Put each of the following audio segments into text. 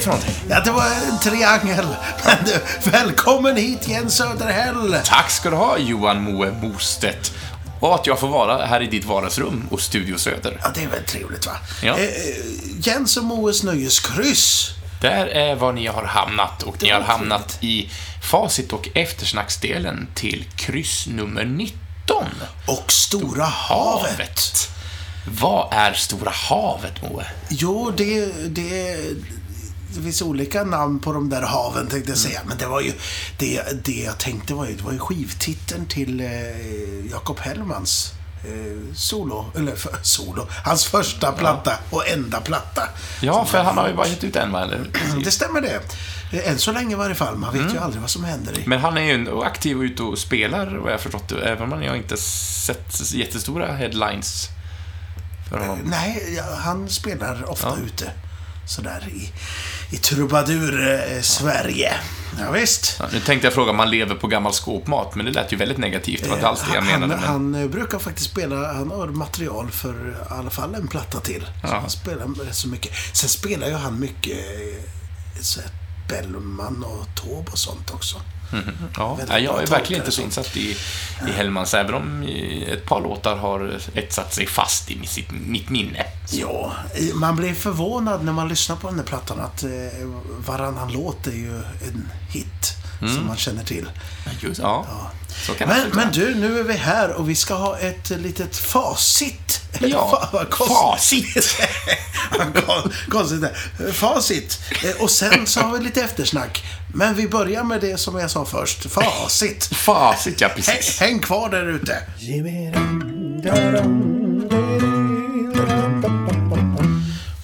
det för någonting? Ja, det var en triangel. Men du, välkommen hit Jens Söderhäll. Tack ska du ha, Johan Moe Mostedt. Och att jag får vara här i ditt vardagsrum och Studio Söder. Ja, det är väl trevligt va? Ja. Eh, eh, Jens och Moes nöjeskryss. Där är var ni har hamnat och ni har hamnat i facit och eftersnacksdelen till kryss nummer 19. Och Stora havet. Vad är Stora havet, Moe? Jo, det, det, det finns olika namn på de där haven tänkte jag säga. Men det var ju, det, det jag tänkte var ju, det var ju skivtiteln till eh, Jakob Hellmans eh, solo, eller för, solo, hans första platta och enda platta. Ja, för han har ju bara gett ut en, va? Det stämmer det. Eh, Än så länge i varje fall. Man Mm. vet ju aldrig vad som händer i. Men han är ju aktiv och ute och spelar, vad jag har förstått det, även om jag inte sett jättestora headlines för honom. Nej, ja, han spelar ofta Ja. ute. Sådär i, i trubadur-Sverige. Ja, visst. Ja, nu tänkte jag fråga om han lever på gammal skåpmat, men det lät ju väldigt negativt. Det var inte alls det jag han, menade. Men... han eh, brukar faktiskt spela, han har material för i alla fall en platta till. Så Ja. han spelar rätt så mycket. Sen spelar ju han mycket eh, så här, Bellman och Taube och sånt också. Ja, Väldigt nej, jag är verkligen inte så insatt i, i Hellmans, även om ett par låtar har etsat sig fast i sitt, mitt minne. Ja, man blir förvånad när man lyssnar på den här plattan att eh, varannan låt är ju en hit som man känner till. Ja, Just, ja, det Men, men du, nu är vi här och vi ska ha ett litet facit. Ja, facit. Konstigt det. Facit. Eh, Och sen så har vi lite eftersnack. Men vi börjar med det som jag sa först. Facit. Facit, ja precis. häng kvar där ute.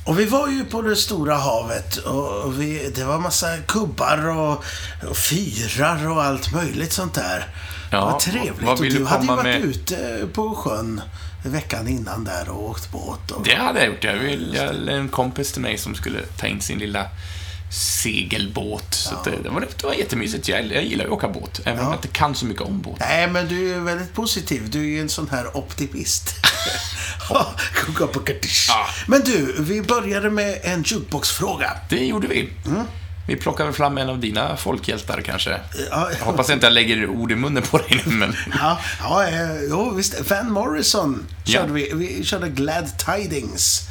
Och vi var ju på det stora havet och vi, det var massa kubbar och, och fyrar och allt möjligt sånt där. Ja, det var trevligt. vad vill och du du hade ju varit med? ute på sjön veckan innan där och åkt båt. Och, Det hade jag gjort. Jag vill, jag, en kompis till mig som skulle ta in sin lilla segelbåt. Så att det, det, var, det var jättemysigt. Jag, jag gillar ju att åka båt, även om Ja. jag inte kan så mycket om båt. Nej, men du är väldigt positiv. Du är ju en sån här optimist. Ja. Men du, vi började med en jukeboxfråga. Det gjorde vi. Mm. Vi plockar väl fram en av dina folkhjältar kanske. Ja, Jag hoppas inte jag lägger ord i munnen på dig nu, men... Ja, ja eh, jo, visst. Van Morrison körde Ja. vi. Vi körde Glad Tidings.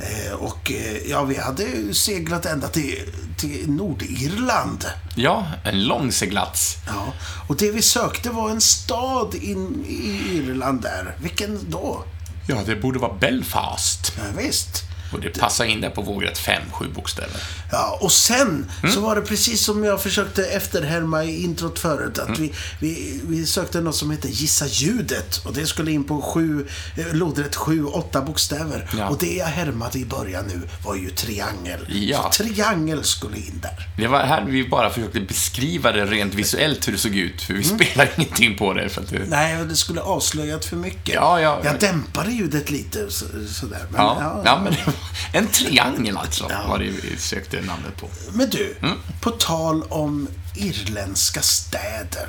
Eh, och eh, ja, vi hade seglat ända till, till Nordirland. Ja, en lång seglats. Ja, och det vi sökte var en stad in i Irland där. Vilken då? Ja, det borde vara Belfast. Ja, visst. Och det passar in där på vågrätt fem, sju bokstäver. Ja, och sen Mm. så var det precis som jag försökte efterhärma i introt förut. Mm. Att vi, vi, vi sökte något som heter Gissa ljudet. Och det skulle in på sju, eh, lodrätt sju, åtta bokstäver. Ja. Och det jag härmade i början nu var ju triangel. Ja. Så triangel skulle in där. Det var här vi bara försökte beskriva det rent visuellt hur det såg ut, för vi Mm. spelar ingenting på det. För att det... Nej, det skulle avslöjat för mycket. Ja, ja. Jag dämpade ljudet lite så, sådär. Men, Ja, ja. men det var en triangel alltså, Ja. var det vi sökte namnet på. Men du, Mm. på tal om irländska städer.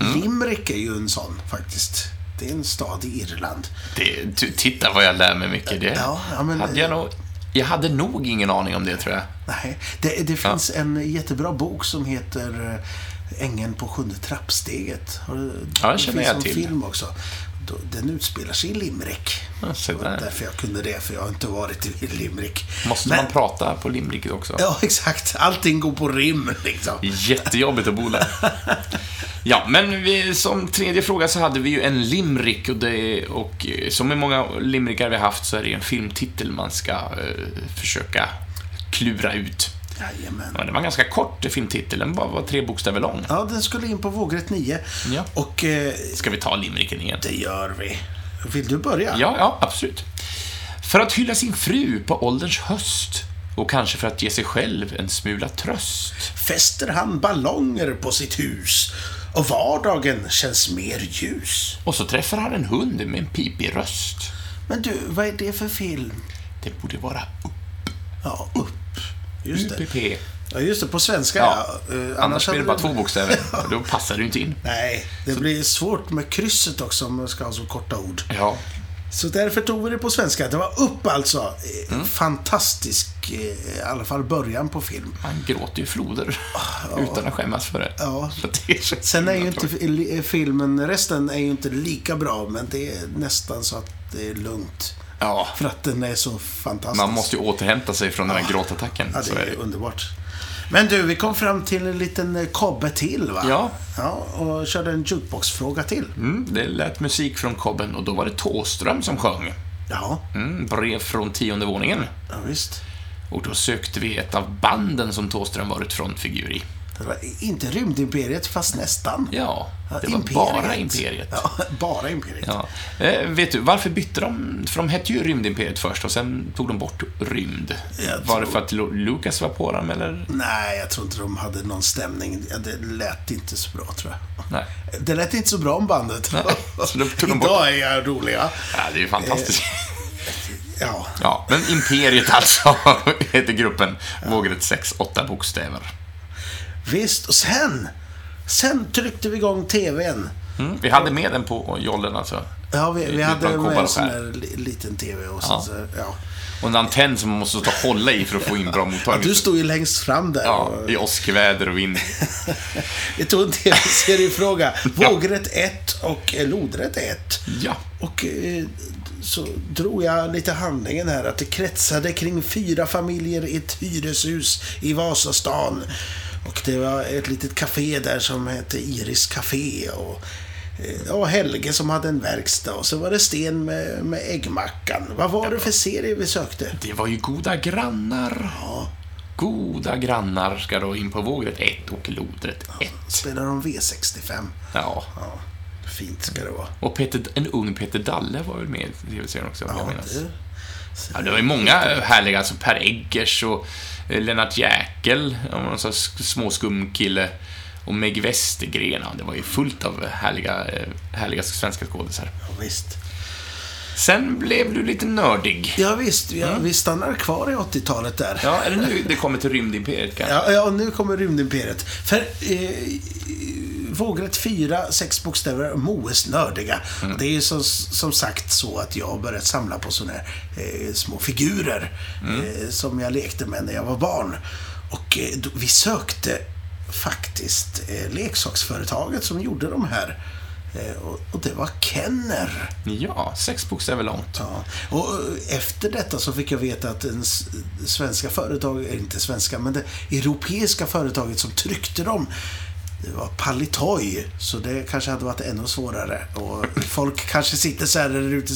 Mm. Limerick är ju en sån faktiskt. Det är en stad i Irland. Det, du, titta vad jag lär mig mycket. Det Ja, ja, men- hade jag, nog, jag hade nog ingen aning om det, tror jag. Nej, det, det finns en jättebra bok som heter eh, Ängeln på sjunde trappsteget. Ja, det det känner finns jag en till. film också. Då- Den utspelar sig i Limerick. Ja, Det var där. därför jag kunde det, för jag har inte varit i Limerick. Måste Men- man prata på limericket också? Ja, exakt. Allting går på rim, liksom. Jättejobbigt att bo där. Ja, men vi, som tredje fråga så hade vi ju en limerick och, det, och eh, som i många limerickar vi har haft så är det ju en filmtitel man ska eh, försöka klura ut. Jajamän. Ja, det var en ganska kort filmtitel, den bara var tre bokstäver lång. Ja, den skulle in på vågrätt 9. Ja. Och eh, Ska vi ta limericken igen? det gör vi. Vill du börja? Ja, ja, absolut. För att hylla sin fru på ålderns höst och kanske för att ge sig själv en smula tröst. Fäster han ballonger på sitt hus och vardagen känns mer ljus. Och så träffar han en hund med en pipig röst. Men du, vad är det för film? Det borde vara Ja, upp. Just det. UPP. Ja, just det. På svenska, Ja. ja. Eh, Annars blir det bara två bokstäver. Och Då passar det ju inte in. Nej, det blir svårt med krysset också om man ska ha så korta ord. Ja. Så därför tog vi det på svenska. Det var upp alltså. Eh, Mm. Fantastisk, eh, i alla fall början på film. Man gråter ju floder utan att skämmas för det. Ja. Så det så Sen är ju inte filmen, resten är ju inte lika bra, men det är nästan så att det är lugnt. Ja, För att den är så fantastisk. man måste ju återhämta sig från den här gråtattacken. Ja, det är är det. underbart. Men du, vi kom fram till en liten eh, kobbe till, va? Ja. Ja, och körde en jukebox-fråga till. Mm, det lät musik från kobben och då var det Tåström som sjöng. Ja, Mm, brev från tionde våningen. ja visst. Och då sökte vi ett av banden som Tåström varit frontfigur i. Det var inte Rymdimperiet, fast nästan. Ja, Ja, det var bara Imperiet. Ja, bara Imperiet. Ja. Eh, vet du, varför bytte de? För de hette ju Rymdimperiet först och sen tog de bort Rymd. Jag Var det för att Lu- Lucas var på dem eller? Nej, jag tror inte de hade någon stämning. Ja, Det lät inte så bra, tror jag. Nej. Det lät inte så bra om bandet. Nej, så då tog de bort- Idag är jag roliga. Ja, det är ju fantastiskt. Ja, Ja, men Imperiet alltså heter gruppen. Vågrätt 6, 8 bokstäver. Visst. Och sen, sen tryckte vi igång TVn. Mm. Vi hade med den på jollen alltså. Ja, vi, vi hade med en sån li- liten TV och så, Ja. så ja. Och en antenn som man måste ta hålla i för att få in bra mottagning. Du stod ju längst fram där. Ja, och i åskväder och vind. Vi tog en TV-seriefråga. Vågrätt 1 och lodrätt 1. Ja. Och eh, så drog jag lite handlingen här att det kretsade kring fyra familjer i ett hyreshus i Vasastan. Och det var ett litet café där som hette Iris Café. Och, eh, och Helge som hade en verkstad. Och så var det Sten med, med äggmackan. Vad var det för serie vi sökte? Det var ju goda grannar. Ja, Goda grannar ska då in på vågrätt 1 och lodrätt 1. spelar de V65. Ja. Ja, fint ska det vara. Och Peter, en ung Peter Dalle var väl med i tv-serien också, om jag Ja, minns. det, Ja, det var ju många härliga, alltså Per Eggers och eh, Eh, Lennart Jäkel, någon slags småskum kille, Och Meg Westergren, ja, det var ju fullt av härliga, eh, härliga svenska skådisar. ja, visst. Sen blev du lite nördig. Ja, visst, ja, vi stannar kvar i 80-talet där. Ja, det nu det kommer till Rymdimperiet kanske? Ja, ja, nu kommer Rymdimperiet. För eh, Vågrätt 4, sex bokstäver, Moes nördiga. Mm. Det är ju som, som sagt så att jag har börjat samla på sådana här eh, små figurer Mm. eh, som jag lekte med när jag var barn. Och eh, då, vi sökte faktiskt eh, leksaksföretaget som gjorde de här. Eh, och, det var Kenner. Ja, sex bokstäver långt. Ja. Och eh, efter detta så fick jag veta att den s- svenska företag, eh, inte svenska, men det europeiska företaget som tryckte dem, det var Palitoy. Så det kanske hade varit ännu svårare. Och folk kanske sitter så här där ute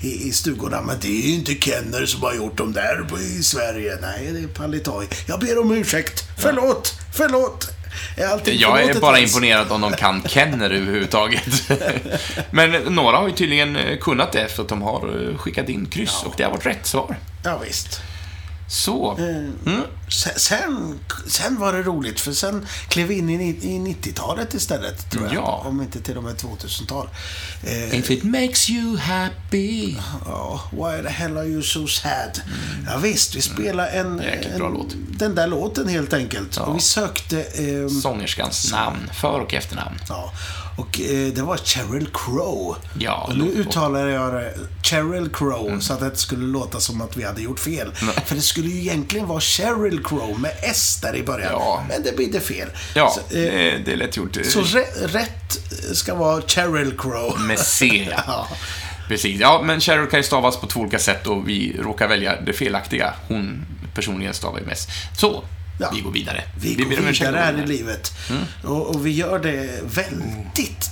i i, stugorna, men det är ju inte Kenner som har gjort dem där i Sverige. Nej, det är Palitoy. Jag ber om ursäkt. Förlåt, förlåt. Är allting Jag är bara ens? imponerad om de kan Kenner överhuvudtaget. Men några har ju tydligen eh, kunnat det för att de har eh, skickat in kryss och det har varit rätt svar. Ja, visst. Så. Mm. Sen, sen, var det roligt, för sen klev vi in i, ni- i 90-talet istället, tror jag. Ja. Om inte till och med 2000-tal. Eh, If it makes you happy. ja, why the hell are you so sad? Ja, visst, vi spelade en, Mm. Jäkligt bra en, låt. den där låten helt enkelt. Ja. Och vi sökte... ehm, Sångerskans namn, för och efternamn. ja, och eh, det var Cheryl Crow. Ja, och nu uttalar jag det Cheryl Crow Mm. så att det inte skulle låta som att vi hade gjort fel. För det skulle ju egentligen vara Cheryl Crow med S där i början. Ja. Men det blir fel. Ja, Så, eh, det, det är lätt gjort. Så rä- rätt ska vara Cheryl Crow. Med C. Ja. Precis. Ja, men Cheryl kan ju stavas på två olika sätt och vi råkar välja det felaktiga. Hon personligen stavar ju mest. Så, Ja. vi går vidare. Vi, ber går vidare här i livet. Och, och vi gör det väldigt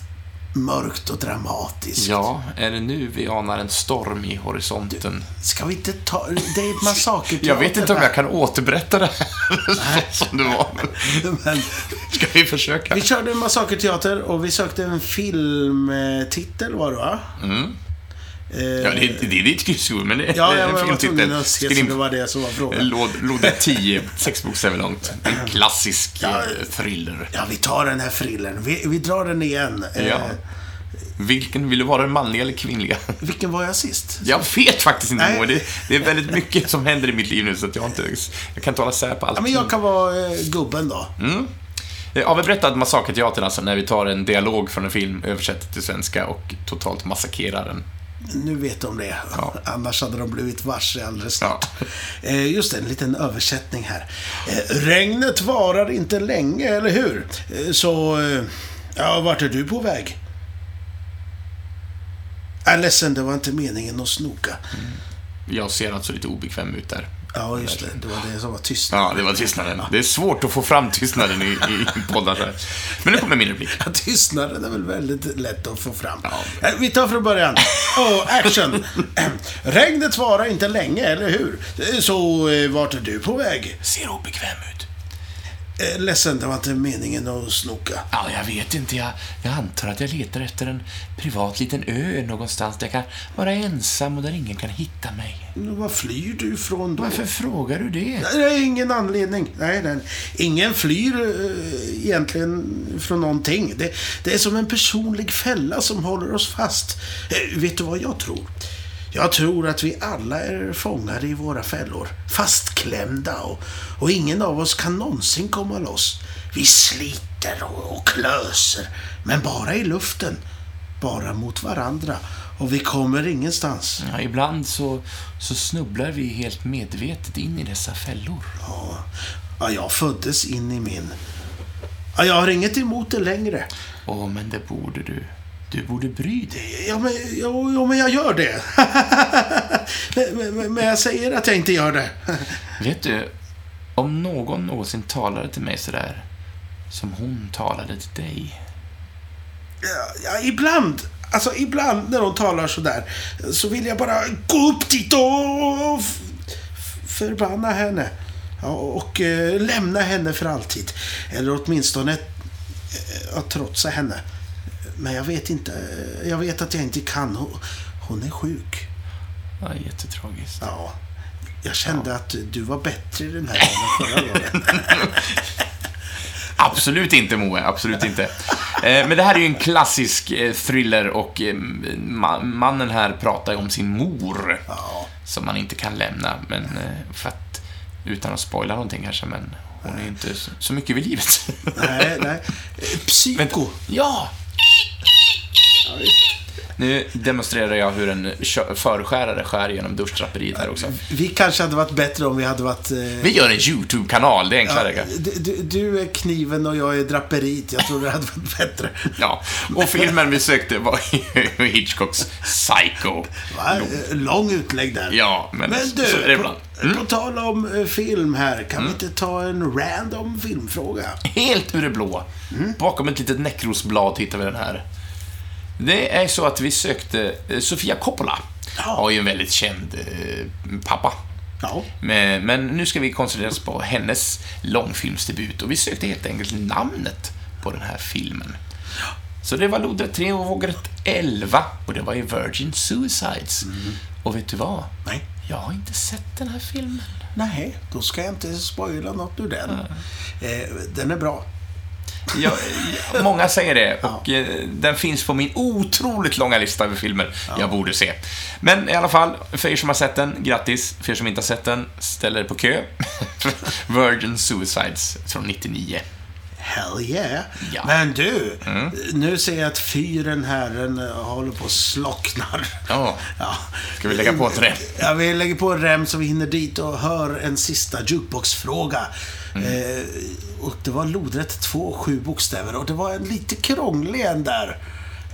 mörkt och dramatiskt. Ja, är det nu vi anar en storm i horisonten? Ska vi inte ta... Det är ett massakerteater Jag vet inte om jag kan återberätta det här så som det var. Men Men ska vi försöka? vi körde en massakerteater och vi sökte en filmtitel var det va? Mm. Eh, Ja, det, är- det är ditt kryssord, men det ja, är jag en filmtitel. Skrim- det var det som var frågan. Låd, låda 10, sex bokstäver långt. En klassisk Ja. eh, thriller. Ja, vi tar den här thrillern. Vi, vi drar den igen. Eh, Ja. Vilken vill du vara, den manliga eller kvinnliga? Vilken var jag sist? Jag vet faktiskt inte, Nej. Det, det är väldigt mycket som händer i mitt liv nu, så att jag inte... Jag kan hålla sär på Ja, allting. men jag kan vara eh, gubben då. Mm. Eh, Ja, vi berättade Massakerteatern alltså, när vi tar en dialog från en film, översätter till svenska och totalt massakrerar den. Nu vet de det. Ja. Annars hade de blivit varse alldeles snart. Ja. Eh, just det, en liten översättning här. Eh, regnet varar inte länge, eller hur? Eh, så, ja, vart är du på väg? Jag är ledsen, det var inte meningen att snoka. Jag ser alltså lite obekväm ut där. Ja, just det. Det var det som var tyst. Ja, det var tystnaden. Det är svårt att få fram tystnaden i, i poddar så här. Men nu kommer min replik. Ja, tystnaden är väl väldigt lätt att få fram. Ja. Eh, Vi tar från början. Oh, action! Regnet varar inte länge, eller hur? Eh, Så, eh, vart är du på väg? Ser obekväm ut. Eh, Ledsen, det var inte meningen att snoka. Ja, jag vet inte. Jag, jag antar att jag letar efter en privat liten ö någonstans där jag kan vara ensam och där ingen kan hitta mig. Var flyr du ifrån då? Varför frågar du det? Det är ingen anledning. Nej, nej. Ingen flyr eh, egentligen från någonting. Det, det är som en personlig fälla som håller oss fast. Eh, vet du vad jag tror? Jag tror att vi alla är fångade i våra fällor. Fastklämda och, och ingen av oss kan någonsin komma loss. Vi sliter och, och klöser, men bara i luften. Bara mot varandra. Och vi kommer ingenstans. Ja, ibland så, så snubblar vi helt medvetet in i dessa fällor. Ja, ja, jag föddes in i min. Ja, jag har inget emot det längre. Åh, men det borde du. Du borde bry dig. Ja, men, ja, ja, men jag gör det. men, men, men jag säger att jag inte gör det. Vet du, om någon någonsin talade till mig sådär som hon talade till dig. Ja, ja, ibland, alltså ibland när de talar sådär, så vill jag bara gå upp dit och förbanna henne. Ja, och eh, lämna henne för alltid. Eller åtminstone eh, att trotsa henne. Men jag vet inte, jag vet att jag inte kan. Hon, hon är sjuk. Ja, jättetragiskt. Ja, jag kände att du var bättre den här än förra gången. Absolut inte, Moe. Absolut inte. Eh, Men det här är ju en klassisk eh, thriller och eh, ma- mannen här pratar ju om sin mor. Ja, Som man inte kan lämna, men för att... Utan att spoila någonting kanske, men hon är ju inte så- mycket vid livet. nej, nej. Psyko. Ja! Ja. Nu demonstrerar jag hur en förskärare skär genom duschdraperiet här också. Vi kanske hade varit bättre om vi hade varit... Eh, Vi gör en YouTube-kanal, det är enklare. ja, du, du, är kniven och jag är draperiet. Jag tror det hade varit bättre. Ja, och filmen vi sökte var Hitchcocks Psycho. Va? Lång utlägg där. Ja, men, Men du, så är det ibland. Mm. på tal om eh, film här, kan vi inte ta en random filmfråga? Helt ur det blå. Bakom ett litet Necrosblad hittar vi den här. Det är så att vi sökte eh, Sofia Coppola. Ja. Har ju en väldigt känd eh, pappa. Ja. Men, men nu ska vi koncentrera oss på hennes långfilmsdebut och vi sökte helt enkelt namnet på den här filmen. Så det var lodrätt 3 och vågrätt 11 och det var ju Virgin Suicides. Och vet du vad? Nej. Jag har inte sett den här filmen. Nej, då ska jag inte spoila något ur den. Eh, den är bra. Jag- många säger det och eh, den finns på min otroligt långa lista över filmer jag borde se. Men i alla fall, för er som har sett den, grattis. För er som inte har sett den, ställ er på kö. Virgin Suicides från 99. Hell yeah. Ja. Men du, nu ser jag att fyren här eh, håller på att slocknar. Ja, Ja. ska vi lägga på ett rem? Ja, vi lägger på en rem så vi hinner dit och hör en sista jukeboxfråga. Eh, och det var lodrätt två, sju bokstäver och det var en lite krånglig en där.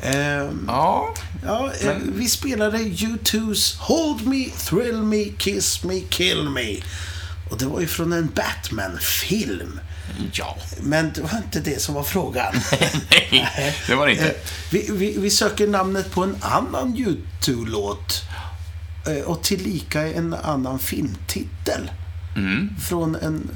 Eh, Ja, ja, eh, vi spelade U2's Hold Me, Thrill Me, Kiss Me, Kill Me. Och det var ju från en Batman-film. Ja. Men det var inte det som var frågan. Nej, det var det Eh, inte. vi, vi, vi söker namnet på en annan U2-låt. Eh, och tillika en annan filmtitel. Mm. Från en...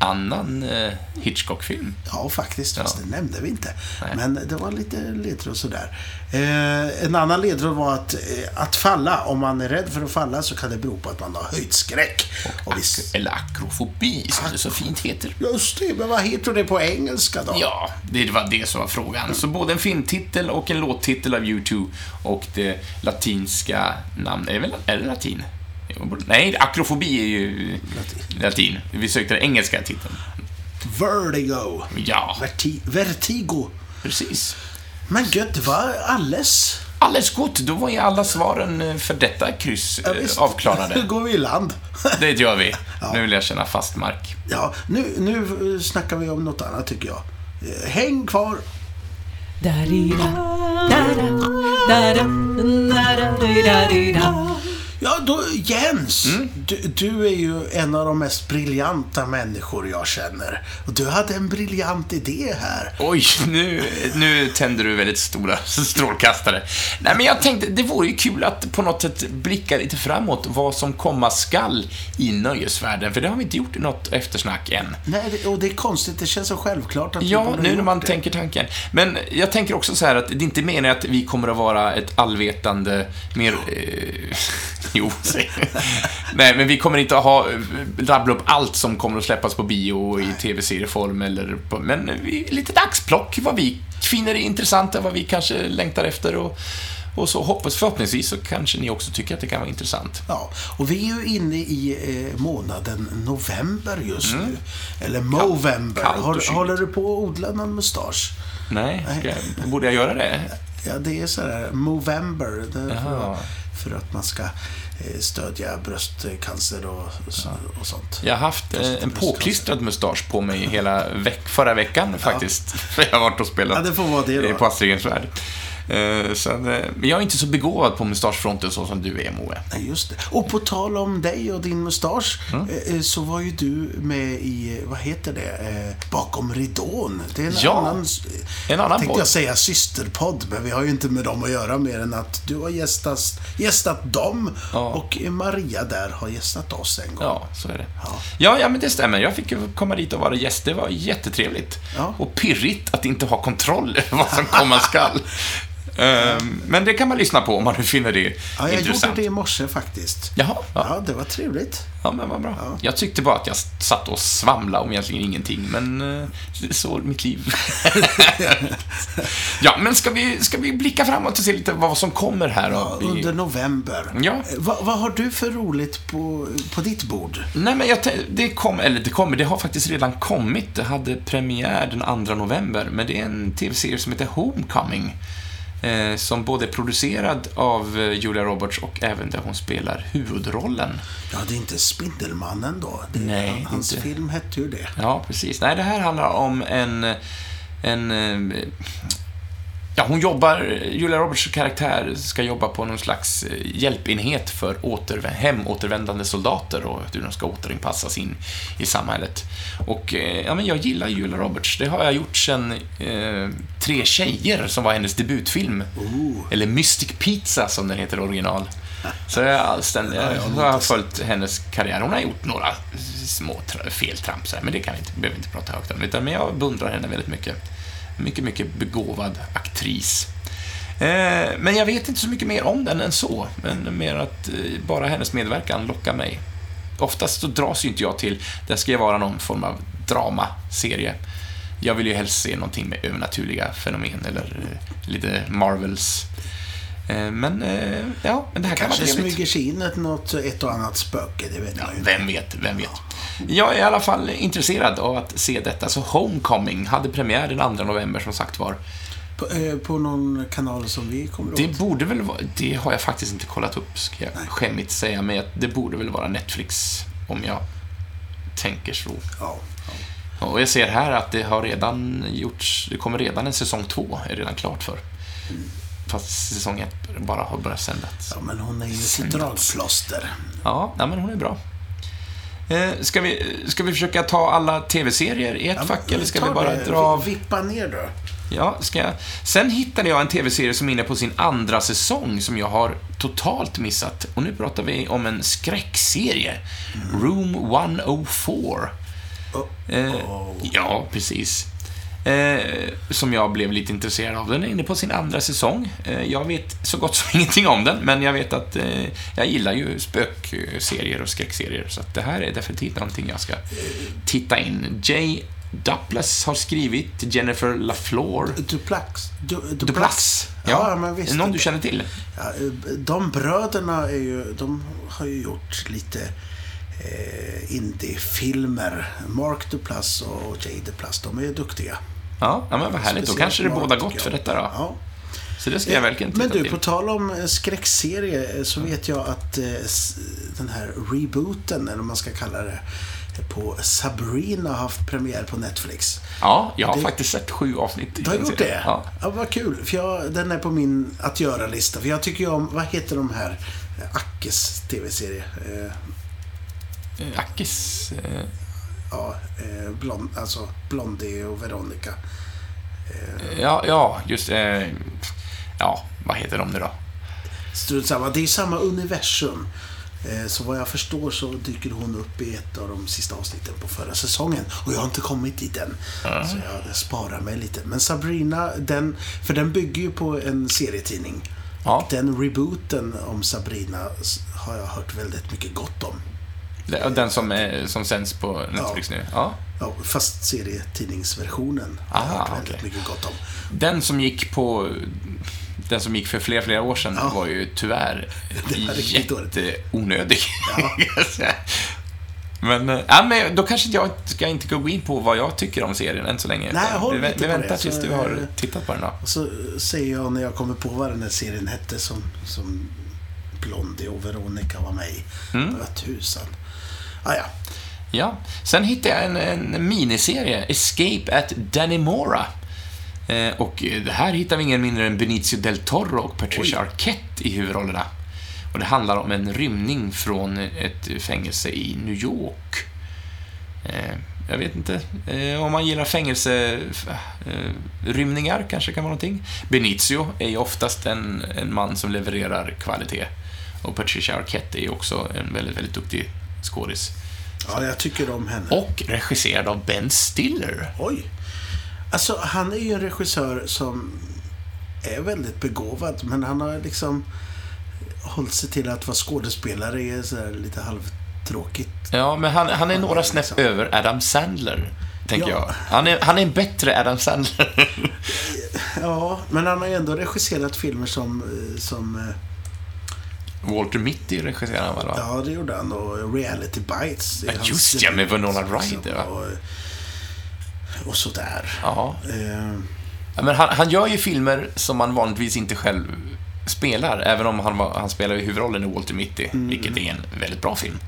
Annan eh, Hitchcock-film. Ja, faktiskt. Fast Ja. det nämnde vi inte. Nej. Men det var lite ledtråd sådär. Eh, en annan ledtråd var att, eh, att falla. Om man är rädd för att falla så kan det bero på att man har höjdskräck. Och vi, s- Eller akrofobi, som det så fint heter. just det, men vad heter det på engelska då? Ja, det var det som var frågan. Så både en filmtitel och en låttitel av U2 och det latinska namnet. Är det väl är det latin? Nej, akrofobi är ju Latin. latin. Vi sökte den engelska titeln. Vertigo. Ja, Verti, vertigo. precis. Men gött, det var alles. Alldeles gott, då var ju alla svaren eh, för detta kryss Ja, eh, visst. avklarade. Nu går vi i land. Det gör vi. Nu vill jag känna fast mark. Ja, nu, nu eh, snackar vi om något annat tycker jag. Häng kvar. Da-di-da, da-da, da-da, da-da-di-da-di-da. Ja, då, Jens. Mm. Du, du är ju en av de mest briljanta människor jag känner. Och du hade en briljant idé här. Oj, nu, nu tänder du väldigt stora strålkastare. Nej, men jag tänkte, det vore ju kul att på något sätt blicka lite framåt vad som komma skall i nöjesvärlden, för det har vi inte gjort i något eftersnack än. Nej, och det är konstigt. Det känns så självklart att Ja, nu när man det. tänker tanken. Men jag tänker också så här att det är inte meningen att vi kommer att vara ett allvetande, mer... Eh, jo. Nej, men vi kommer inte att ha, rabbla upp allt som kommer att släppas på bio och i tv-serieform eller på, Men vi, lite dagsplock, vad vi finner är intressant, vad vi kanske längtar efter och, och så hoppas, förhoppningsvis så kanske ni också tycker att det kan vara intressant. Ja, och vi är ju inne i eh, månaden november just nu. Eller Movember. Mm. kallt och Har, kyligt. håller du på att odla någon mustasch? Nej, jag, borde jag göra det? Ja, det är sådär Movember. Det för, att man ska eh, stödja bröstcancer och, och sånt. Jag har haft eh, en påklistrad mustasch på mig hela veck förra veckan faktiskt. För jag har varit och spelat Ja, det får vara det då. på Astrid Värld. Eh, att, eh, men jag är inte så begåvad på mustaschfronten så som du är, Moe. Nej, just det. Och på tal om dig och din mustasch Mm. eh, så var ju du med i, vad heter det, Bakom ridån. Det är en Ja, annan, en annan tänkte podd. jag säga systerpodd, men vi har ju inte med dem att göra mer än att du har gästat, gästat dem Ja. och Maria där har gästat oss en gång. Ja, så är det. Ja. Ja, ja, men det stämmer. Jag fick ju komma dit och vara gäst. Det var jättetrevligt. Ja. Och pirrigt att inte ha kontroll över vad som komma skall. Ehm, Men det kan man lyssna på om man finner det Ja, jag intressant. gjorde det i morse faktiskt. Jaha, ja. Ja, det var trevligt. Ja, men vad bra. Jag tyckte bara att jag satt och svamlade om egentligen ingenting, men eh, så mitt liv. ja, men ska vi, ska vi blicka framåt och se lite vad som kommer här Ja, under november. Ja. Eh, Vad, har du för roligt på, på ditt bord? Nej, men jag, det kom, eller det kommer, det har faktiskt redan kommit. Det hade premiär den 2 november, men det är en tv-serie som heter Homecoming. Eh, som både är producerad av eh, Julia Roberts och även där hon spelar huvudrollen. Ja, det är inte Spindelmannen då. Det, Nej, hans inte. film hette ju det. Ja, precis. Nej, det här handlar om en... en eh, ja, hon jobbar... Julia Roberts karaktär ska jobba på någon slags eh, hjälpenhet för återvä- hemåtervändande soldater och hur de ska återinpassas in i samhället. Och ja, men jag gillar Julia Roberts. Det har jag gjort sedan eh, Tre tjejer, som var hennes debutfilm. Eller Mystic Pizza, som den heter original. Så jag, den, jag, jag har följt hennes karriär. Hon har gjort några små tra- feltramp, men det kan vi inte, behöver vi inte prata högt om. Utan, men jag beundrar henne väldigt mycket. Mycket, mycket begåvad aktris. Eh, men jag vet inte så mycket mer om den än så. Men mer att eh, bara hennes medverkan lockar mig. Oftast så dras ju inte jag till, det ska ju vara någon form av dramaserie. Jag vill ju helst se någonting med övernaturliga fenomen eller eh, lite Marvels. Eh, men, eh, ja, men det här kan Kanske vara trevligt. smyger sig in ett, något, ett och annat spöke, det vet Ja, ju inte. vem vet, vem vet. Jag är i alla fall intresserad av att se detta. Så Homecoming hade premiär den 2 november, som sagt var. På, eh, på någon kanal som vi kommer Det åt. borde väl vara... Det har jag faktiskt inte kollat upp, ska jag skämmigt säga. Men det borde väl vara Netflix, om jag tänker så. Ja. Och jag ser här att det har redan gjorts... Det kommer redan en säsong två, är redan klart för. Fast säsong ett bara har börjat sändas. ja, men hon är ju ett dragplåster. Ja, nej, men hon är bra. Eh, ska, vi, ska vi försöka ta alla tv-serier i ett Ja, fack, eller ska vi bara det, dra av... Vippa ner då. Ja, ska jag... Sen hittade jag en tv-serie som är inne på sin andra säsong som jag har totalt missat. Och nu pratar vi om en skräckserie. Room 104. Oh, Eh, oh. ja, precis. Eh, som jag blev lite intresserad av. Den är inne på sin andra säsong. Eh, jag vet så gott som ingenting om den, men jag vet att eh, jag gillar ju spökserier och skräckserier, så det här är definitivt någonting jag ska titta in. Jay Duplass har skrivit, Jennifer LaFleur. Duplax. Du, Duplax. Duplass. Ja, men visst. Någon du känner till? Ja, eh, de bröderna är ju, de har ju gjort lite eh, indiefilmer. Mark Duplass och Jay Duplass, de är duktiga. Ja, ja men vad härligt. Då kanske det båda gott för detta då. Ja. Så det ska jag verkligen titta Men du, till. på tal om eh, skräckserie eh, så vet jag att eh, den här rebooten, eller vad man ska kalla det, på Sabrina har haft premiär på Netflix. Ja, jag har det- faktiskt sett sju avsnitt. Du har gjort serien. det? Ja. ja vad kul. För jag, den är på min att göra-lista. För jag tycker ju om, vad heter de här? Eh, Ackes TV-serie. Eh, Eh, Ackis. eh, ja, eh, blond, alltså Blondie och Veronica. Ja, ja, just eh, Ja, vad heter de nu då? Strunt samma. Det är samma universum. Eh, Så vad jag förstår så dyker hon upp i ett av de sista avsnitten på förra säsongen. Och jag har inte kommit dit än. Så jag sparar mig lite. Men Sabrina, den, för den bygger ju på en serietidning. Ja, Den rebooten om Sabrina har jag hört väldigt mycket gott om. Den som, eh, som sänds på Netflix nu. Ja. Ja, fast serietidningsversionen har jag hört väldigt okej. mycket gott om. Den som gick på... Den som gick för flera, flera år sedan Ja. var ju tyvärr var jätteonödig. Ja. jag men, eh, ja, men då kanske jag ska inte gå in på vad jag tycker om serien än så länge. Nej, håll vi, vi väntar det, tills så, du har eh, tittat på den då. Och så säger jag när jag kommer på vad den här serien hette som, som Blondie och Veronica var med i. Mm. Vad tusan. Ah, ja. Ja. Sen hittade jag en, en miniserie, Escape at Dannemora. Eh, och det här hittar vi ingen mindre än Benicio del Toro och Patricia Arquette i huvudrollerna. Och det handlar om en rymning från ett fängelse i New York. Eh, jag vet inte eh, om man gillar fängelserymningar, kanske kan vara någonting. Benicio är ju oftast en, en man som levererar kvalitet. Och Patricia Arquette är ju också en väldigt, väldigt duktig skådis. ja, jag tycker om henne. Och regisserad av Ben Stiller. Oj. Alltså, han är ju en regissör som är väldigt begåvad, men han har liksom hållit sig till att vara skådespelare är så här lite halvtråkigt. Ja, men han, han är några snäpp liksom. över Adam Sandler, tänker Ja. jag. Han är, han är en bättre Adam Sandler. Ja, men han har ju ändå regisserat filmer som, eh, som eh, Walter Mitty regisserar han väl, va? ja, det gjorde han, och Reality Bites. Ja, just ja, med Winona Ryder, va? Och, och sådär. Ja. Eh, Ja, Men han, han gör ju filmer som man vanligtvis inte själv spelar, även om han, han spelar ju huvudrollen i Walter Mitty, Mm. vilket är en väldigt bra film.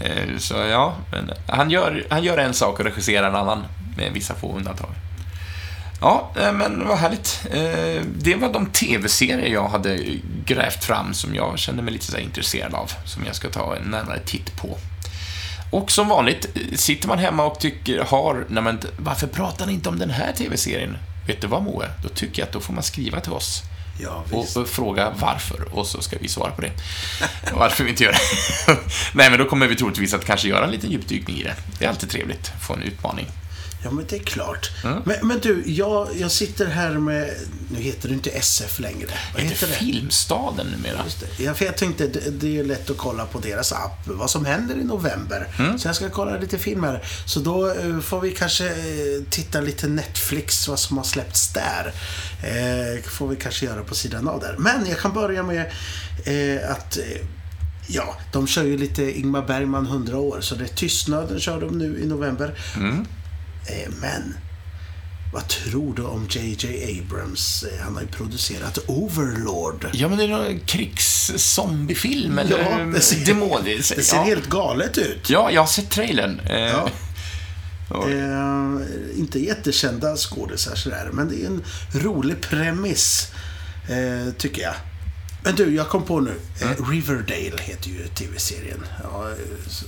Eh, Så ja, men han gör, han gör en sak och regisserar en annan, med vissa få undantag. Ja, eh, men vad härligt. Eh, Det var de tv-serier jag hade grävt fram som jag kände mig lite så intresserad av, som jag ska ta en närmare titt på. Och som vanligt, eh, sitter man hemma och tycker, har, nej men varför pratar ni inte om den här tv-serien? Vet du vad Moe? Då tycker jag att då får man skriva till oss ja, och, och fråga varför, och så ska vi svara på det. varför vi inte gör det. nej, men då kommer vi troligtvis att kanske göra en liten djupdykning i det. Det är alltid trevligt, få en utmaning. Ja, men det är klart. Mm. Men, men du, jag, jag sitter här med... Nu heter det inte SF längre. Vad heter det? Filmstaden numera? Just det. Ja, för jag tänkte, det, det är ju lätt att kolla på deras app, vad som händer i november. Mm. Så jag ska kolla lite filmer. Så då eh, får vi kanske eh, titta lite Netflix, vad som har släppts där. Eh, får vi kanske göra på sidan av där. Men jag kan börja med att Ja, de kör ju lite Ingmar Bergman 100 år, så det är Tystnaden kör de nu i november. Mm. Eh, men vad tror du om JJ Abrams? Eh, Han har ju producerat Overlord. Ja, men det är någon krigszombiefilm eller Ja, det ser- demon. Det ser ja. helt galet ut. ja, jag har sett trailern. Eh, Ja. och- Eh, inte jättekända skådisar sådär, men det är en rolig premiss, eh, tycker jag. Men du, jag kom på nu. Mm. Eh, Riverdale heter ju tv-serien. Ja, eh,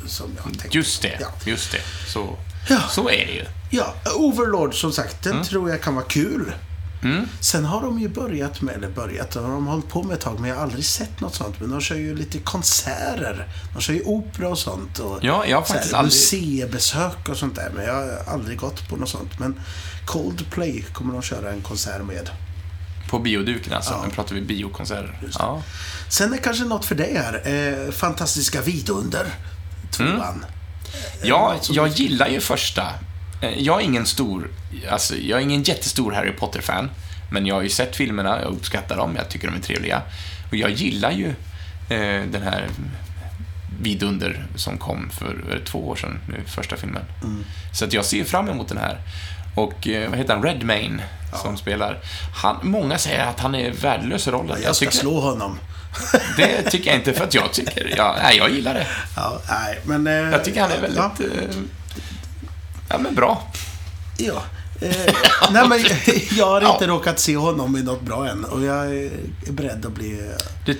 som jag tänkte. Just det, Ja. just det. Så, Ja. så är det ju. Ja, Overlord som sagt, den tror jag kan vara kul. Mm. Sen har de ju börjat med, eller börjat, de har hållit på med ett tag, men jag har aldrig sett något sånt. Men de kör ju lite konserter. De kör ju opera och sånt. Och Ja, jag har faktiskt aldrig- Museibesök och sånt där. Men jag har aldrig gått på något sånt. Men Coldplay kommer de köra en konsert med. På bioduken alltså, Ja. nu pratar vi biokonserter. Ja. Sen är kanske något för dig här. Eh, Fantastiska vidunder. Tvåan. Mm. Ja, jag gillar ju första. Eh, Jag är ingen stor, alltså jag är ingen jättestor Harry Potter-fan. Men jag har ju sett filmerna, jag uppskattar dem, jag tycker de är trevliga. Och jag gillar ju eh, den här vidunder som kom för två år sedan, nu, första filmen. Mm. Så att jag ser fram emot den här. Och eh, vad heter han? Redmayne, som spelar. Han, många säger att han är värdelös i rollen. Jag ska tycker, slå honom. Det tycker jag inte, för att jag tycker... Ja, nej, jag gillar det. Ja, nej, men... eh, Jag tycker han är väldigt... Ja, eh, Ja, men bra. ja. Eh, nej, men jag har inte Ja. råkat se honom i något bra än. Och jag är beredd att bli... eh, The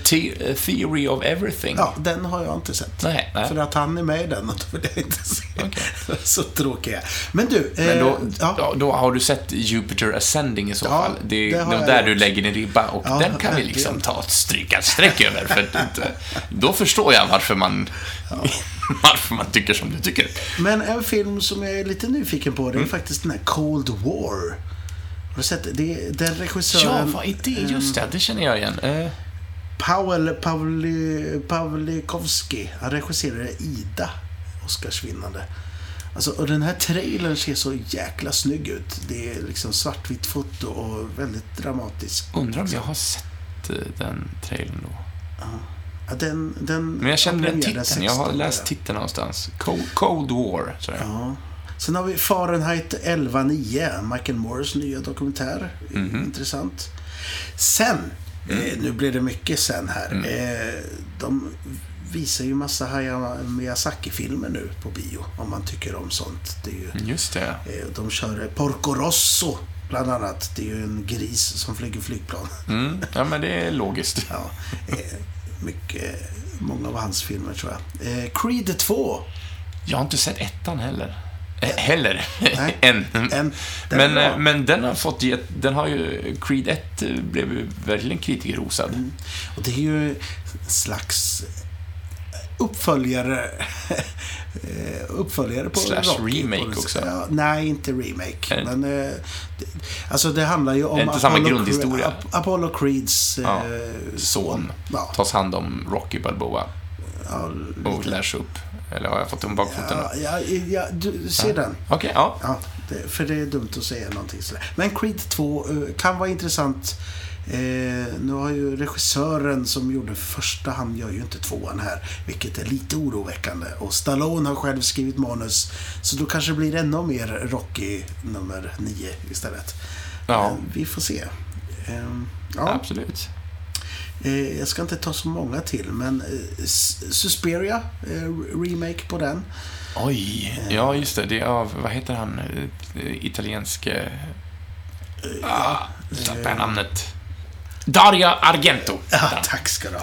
eh, Theory of Everything. Ja, den har jag inte sett. Nej, nej. För att han är med i den och då vill jag inte se. Okej. Så tråkig jag är. Men du, Men eh, då, ja, då, då har du sett Jupiter Ascending i så Ja, fall. Det, det det är jag där gjort. du lägger din ribba och den kan vi liksom ta ett stryka ett streck över. För att inte, då förstår jag varför man, varför man tycker som du tycker. Men en film som jag är lite nyfiken på, det är Mm. faktiskt den här Cold War. Har du sett det? är Den regissören... Ja, vad är det? Just det, det känner jag igen. Eh, Powell Pavli, Pavlikovski. Han regisserade Ida, Oscarsvinnande. Alltså, och den här trailern ser så jäkla snygg ut. Det är liksom svartvitt foto och väldigt dramatisk. undrar om jag har sett eh, den trailern då. Ja, den, den Men jag känner den titeln. Jag har 16. läst titeln någonstans. Cold, Cold War, tror jag. Ja. Sen har vi Fahrenheit 11.9, Michael Moores nya dokumentär. Mhm. Intressant. Sen, Mm. eh, nu blir det mycket sen här. Eh, de visar ju massa Hayao Miyazaki-filmer nu på bio, om man tycker om sånt. Det är ju, Just det. eh, de kör Porco Rosso, bland annat. Det är ju en gris som flyger flygplan. Mm, ja, men det är logiskt. Ja, eh, mycket, många av hans filmer tror jag. Eh, Creed 2. Jag har inte sett ettan heller. Eh, heller. Nej. Än. En, den Men, är eh, men den har fått ge, den har ju, Creed 1 eh, blev ju verkligen kritikerrosad. Mm. Och det är ju en slags uppföljare eh, uppföljare på Slash Rocky, remake på också. Ja, nej, inte remake. Är Men, eh, det, alltså det handlar ju om Det är inte samma Apollo grundhistoria. Cre- Ap- Apollo Creeds eh, Ja, Son Ja, tas hand om Rocky Balboa ja, och lärs upp. Eller har jag fått om bakfoten? ja, ja, ja, du ser den. Okej, ja. Ja, det, för det är dumt att säga någonting sådär. Men Creed 2 eh, kan vara intressant. Eh, nu har ju regissören som gjorde första, han gör ju inte tvåan här. Vilket är lite oroväckande. Och Stallone har själv skrivit manus. Så då kanske det blir ännu mer Rocky nummer 9 istället. Ja, Men vi får se. Eh, ja, absolut. eh, jag ska inte ta så många till, men eh, S- Suspiria, eh, remake på den. Oj, ja just det. Det är av, vad heter han, eh, italienske... Ah, tappade jag namnet. Dario Argento. Ja, tack ska du ha.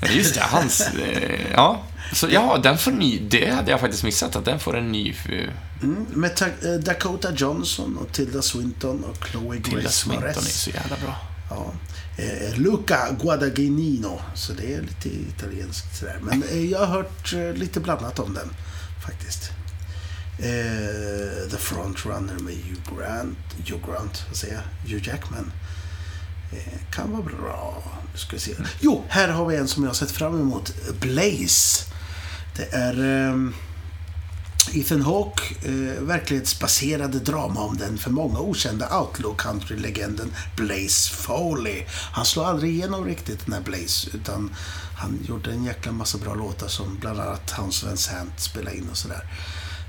Ja. Just det, hans... Eh, ja. Så ja, den får ny... Det hade jag faktiskt missat, att den får en ny... eh, Mm, med eh, Dakota Johnson och Tilda Swinton och Chloe Tilda Grace Swinton är Moretz. så jävla bra. Ja. Eh, Luca Guadagnino, så det är lite italienskt sådär. Men eh, jag har hört eh, lite blandat om den, faktiskt. The Frontrunner med Hugh Grant, Hugh Grant, vad säger jag? Hugh Jackman. Eh, kan vara bra. Nu ska vi se. Jo, här har vi en som jag har sett fram emot. Blaze. Det är... eh, Ethan Hawke, eh, verklighetsbaserade drama om den för många okända outlaw country-legenden Blaze Foley. Han slår aldrig igenom riktigt den här Blaze, utan han gjorde en jäkla massa bra låtar som bland annat Hans Vincent spelade in och sådär.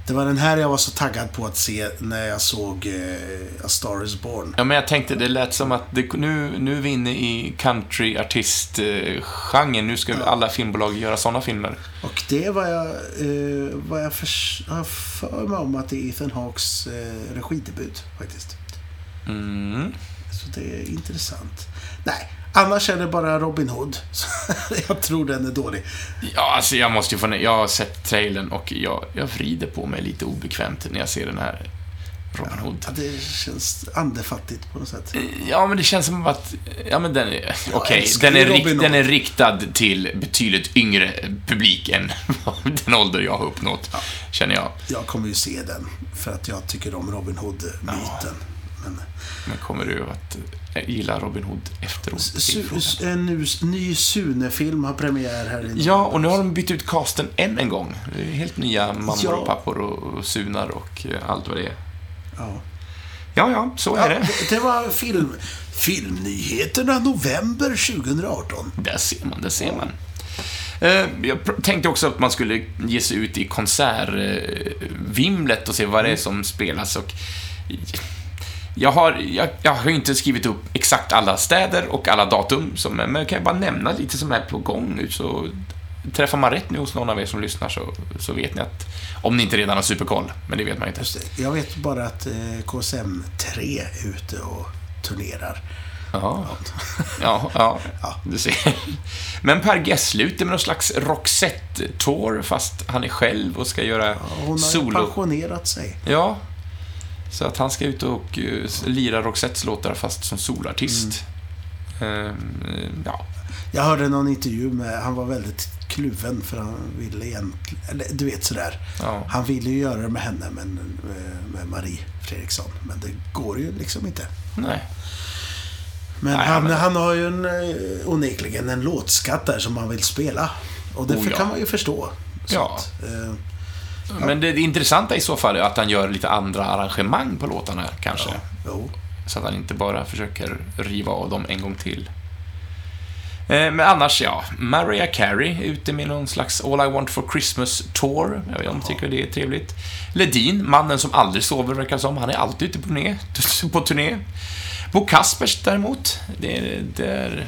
Det var den här jag var så taggad på att se när jag såg eh, A Star Is Born. Ja, men jag tänkte, det lät som att det, nu, nu är vi inne i countryartist-genren. Nu ska alla filmbolag göra sådana filmer. Och det var jag, eh, vad jag för, för mig om att det är Ethan Hawkes eh, regidebut faktiskt. Mm. Så det är intressant. Nej, annars är det bara Robin Hood. Jag tror den är dålig. Ja, alltså jag måste ju få ner- Jag har sett trailern och jag, jag vrider på mig lite obekvämt när jag ser den här Robin Hood. Ja, det känns andefattigt på något sätt. Ja, men det känns som att... Ja, men den är... Okej, älskar den, är rikt, den är riktad till betydligt yngre publik än den ålder jag har uppnått, känner jag. Jag kommer ju se den för att jag tycker om Robin Hood-myten. Men Men kommer du att eh, gilla Robin Hood efteråt? su, en ny Sune-film har premiär här i Ja, och nu har de bytt ut casten än en gång. Det är helt nya mammor Ja. och pappor och, sunar och eh, allt vad det är. Ja. Ja, ja, så är Ja, det. det, var film, filmnyheterna november 2018. Där ser man, där ser man. Eh, Jag tänkte också att man skulle ge sig ut i konsertvimlet och se vad det är som spelas. Och Jag har, jag, jag har inte skrivit upp exakt alla städer och alla datum, som, men jag kan bara nämna lite som är på gång nu, så träffar man rätt nu hos någon av er som lyssnar så, så vet ni att, om ni inte redan har superkoll, men det vet man inte. Just det. Jag vet bara att eh, KSM 3 är ute och turnerar. Ja, ja, ja, Ja. du ser. Men Per Gessle ute med någon slags Roxette-tour, fast han är själv och ska göra Hon har solo. pensionerat sig. Ja, så att han ska ut och uh, lira Roxettes låtar fast som solartist. Ehm, ja, Jag hörde någon intervju med, han var väldigt kluven för han ville egentligen, eller du vet sådär. ja. Han ville ju göra det med henne, men eh, med Marie Fredriksson. Men det går ju liksom inte. Nej. Men, Nej, han, men- han har ju en, eh, onekligen en låtskatt där som han vill spela. Och det Oh, ja. kan man ju förstå. Så Ja. Att, eh, Men det intressanta i så fall är att han gör lite andra arrangemang på låtarna kanske. jo. Så att han inte bara försöker riva av dem en gång till. Eh, Men annars, ja. Mariah Carey är ute med någon slags All I Want For Christmas Tour. Jag vet inte om tycker det är trevligt. Ledin, mannen som aldrig sover verkar som. Han är alltid ute på turné. På turné. Bo Kaspers däremot, det är, det är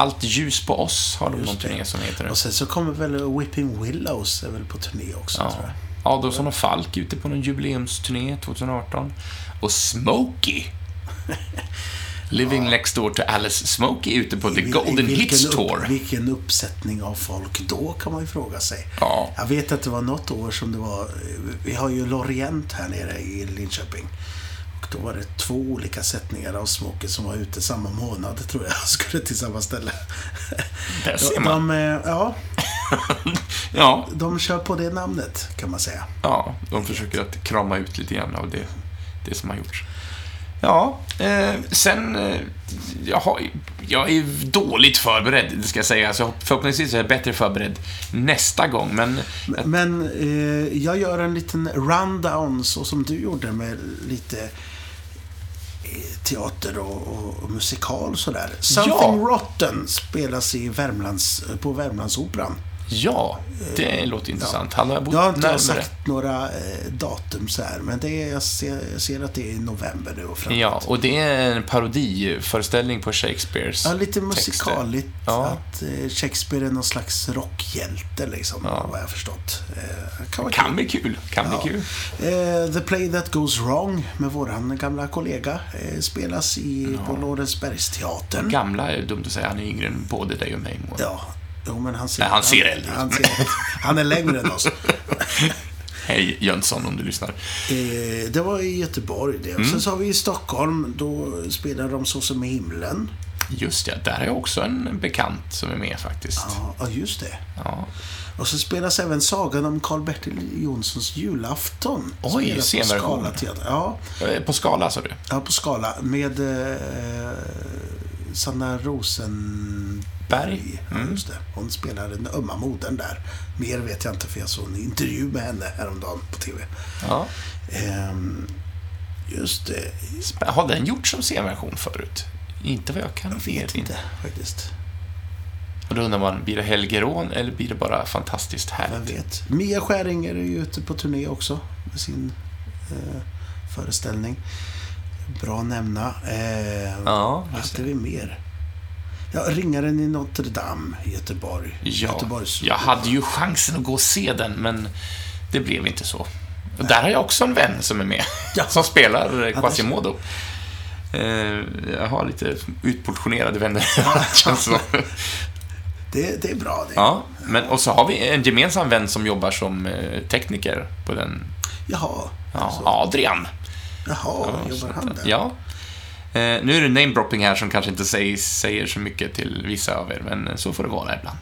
Allt ljus på oss har de någon turné som heter. Och sen så kommer väl Whipping Willows är väl på turné också, Ja. tror jag. Adolfsson och Falk ute på någon jubileumsturné 2018. Och Smokey. Living next door to Alice Smokey ute på The I- i Golden Hits upp- Tour. Vilken uppsättning av folk då, kan man ju fråga sig. Ja. Jag vet att det var något år som det var... Vi har ju Lorient här nere i Linköping. Och då var det två olika sättningar av Smokey som var ute samma månad, tror jag. Skulle till samma ställe. Där ser man. de, eh, ja, Ja, de kör på det namnet, kan man säga. ja, de försöker att krama ut lite grann av det, det som har gjorts. Ja, eh, sen... Eh, jag, har, jag är dåligt förberedd, det ska jag säga. Så förhoppningsvis är jag bättre förberedd nästa gång, men... Men eh, jag gör en liten rundown så som du gjorde med lite eh, teater och, och, och musikal sådär. Something Rotten spelas i Värmlands, på Värmlandsoperan. Ja, det låter intressant. Han har bott Jag har inte närmare. sagt några eh, datum så här, men det är, jag, ser, jag ser att det är i november nu och framåt. Ja, och det är en parodiföreställning på Shakespeares Ja, lite musikaligt. Ja. Att eh, Shakespeare är någon slags rockhjälte, liksom, Ja. vad jag har förstått. Eh, kan vara Kan bli kul. Kan Ja. bli kul. The Play That Goes Wrong med våran gamla kollega spelas i, på Lorensbergsteatern. Gamla är dumt att säga. Han är yngre än både dig och mig. Ja, jo, men han ser, Nej, han ser äldre ut. Han, ser, han är längre än oss. Hej Jönsson om du lyssnar. Eh, det var i Göteborg det. Mm. Sen så har vi i Stockholm, då spelar de Så som i himlen. Just ja, där är också en bekant som är med faktiskt. Ja, just det. Ja. Och så spelas även Sagan om Karl-Bertil Jonssons julafton. Oj, scenversion. Ja, Eh, På skala, sa du? ja, på Skala. Med eh, Sanna Rosenberg. Berg. Ja, just det. Hon spelar den ömma modern där. Mer vet jag inte för jag såg en intervju med henne häromdagen på TV. Ja. Ehm, just det. Har den gjorts som scenversion förut? Inte vad jag kan Jag vet inte faktiskt. Och då undrar man, blir det Helge Rån eller blir det bara fantastiskt Vem härligt? vet. Mia Skäringer är ju ute på turné också med sin eh, föreställning. Bra att nämna. Eh, Ja, vad hade vi mer? Ja, Ringaren i Notre Dame i Göteborg. Ja, Göteborgs jag hade ju chansen att gå och se den, men det blev inte så. Och där har jag också en vän som är med, Ja. som spelar Quasimodo. Eh, Jag har lite utportionerade vänner, känns som. Det, det är bra det. Ja, men, och så har vi en gemensam vän som jobbar som eh, tekniker på den. Jaha. Ja, Adrian. Jaha, Ja, jobbar han där? Ja. Eh, nu är det namedropping här som kanske inte säger, säger så mycket till vissa av er, men så får det vara ibland.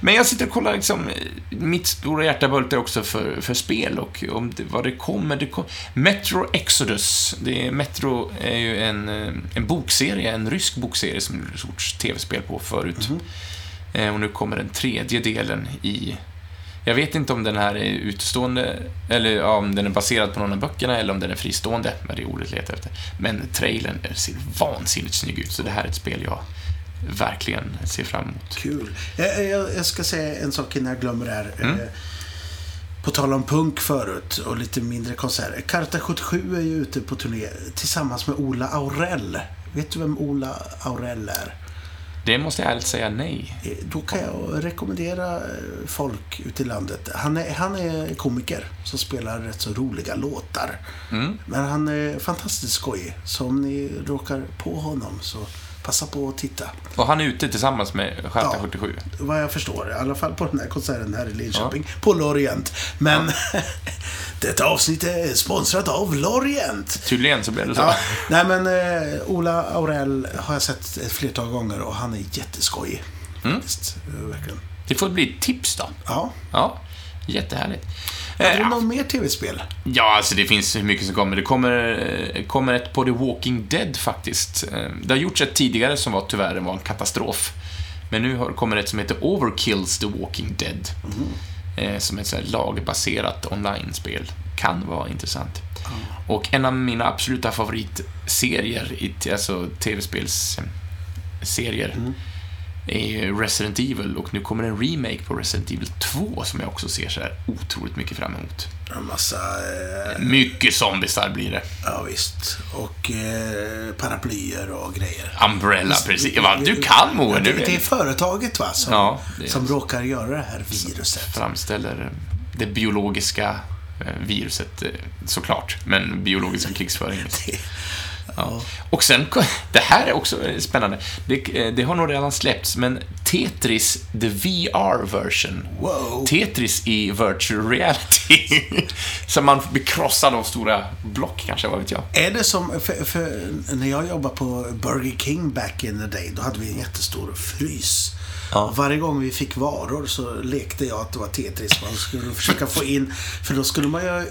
Men jag sitter och kollar liksom, eh, mitt stora hjärta bultar också för, för spel och om det, vad det kommer. Det kom, Metro Exodus. Det är, Metro är ju en, eh, en bokserie, en rysk bokserie som det gjorts tv-spel på förut. Eh, och nu kommer den tredje delen i jag vet inte om den här är utstående, eller om den är baserad på någon av böckerna, eller om den är fristående, men det är ordet jag letar efter. Men trailern ser vansinnigt snygg ut, så det här är ett spel jag verkligen ser fram emot. Kul. Jag, jag, jag ska säga en sak innan jag glömmer det här. Mm. Eh, På tal om punk förut och lite mindre konserter. Karta 77 är ju ute på turné tillsammans med Ola Aurell. Vet du vem Ola Aurell är? Det måste jag ärligt säga nej. Eh, Då kan jag rekommendera eh, folk ute i landet. Han är, han är komiker som spelar rätt så roliga låtar. Mm. Men han är fantastiskt skojig. Så om ni råkar på honom så passa på att titta. Och han är ute tillsammans med Skärta Ja. 77. Vad jag förstår, i alla fall på den här konserten här i Linköping. På Lorient. Men detta avsnitt är sponsrat av Lorient. Tydligen så blev det så. Ja, nej men eh, Ola Aurell har jag sett ett flertal gånger och han är jätteskojig. Mm. Faktiskt. Eh, Verkligen. Det får bli ett tips då. Ja. Ja, jättehärligt. Har Eh, du något mer tv-spel? Ja, alltså det finns hur mycket som kommer. Det kommer, eh, kommer ett på The Walking Dead faktiskt. Eh, Det har gjorts ett tidigare som var tyvärr var en katastrof. Men nu kommer ett som heter Overkills The Walking Dead. Eh, Som är ett så här lagbaserat online-spel. Kan vara intressant. Och en av mina absoluta favoritserier, alltså tv-spelsserier, är Resident Evil och nu kommer en remake på Resident Evil 2 som jag också ser så här otroligt mycket fram emot. En massa... Eh, Mycket zombiesar blir det. ja, visst. Och eh, paraplyer och grejer. Umbrella, precis. Va, du kan Moe Ja, det, det är företaget va, som, Ja, är- som råkar göra det här viruset. Framställer det biologiska eh, viruset, eh, såklart. Men biologiska krigföringen. Ja. Och sen, det här är också spännande. Det, eh, det har nog redan släppts, men Tetris, the VR-version. Wow. Tetris i virtual reality. Så man blir krossad av stora block, kanske, vad vet jag. Är det som, för, för när jag jobbade på Burger King back in the day, då hade vi en jättestor frys. Ja. Varje gång vi fick varor så lekte jag att det var Tetris. Man skulle försöka få in, för då skulle man ju,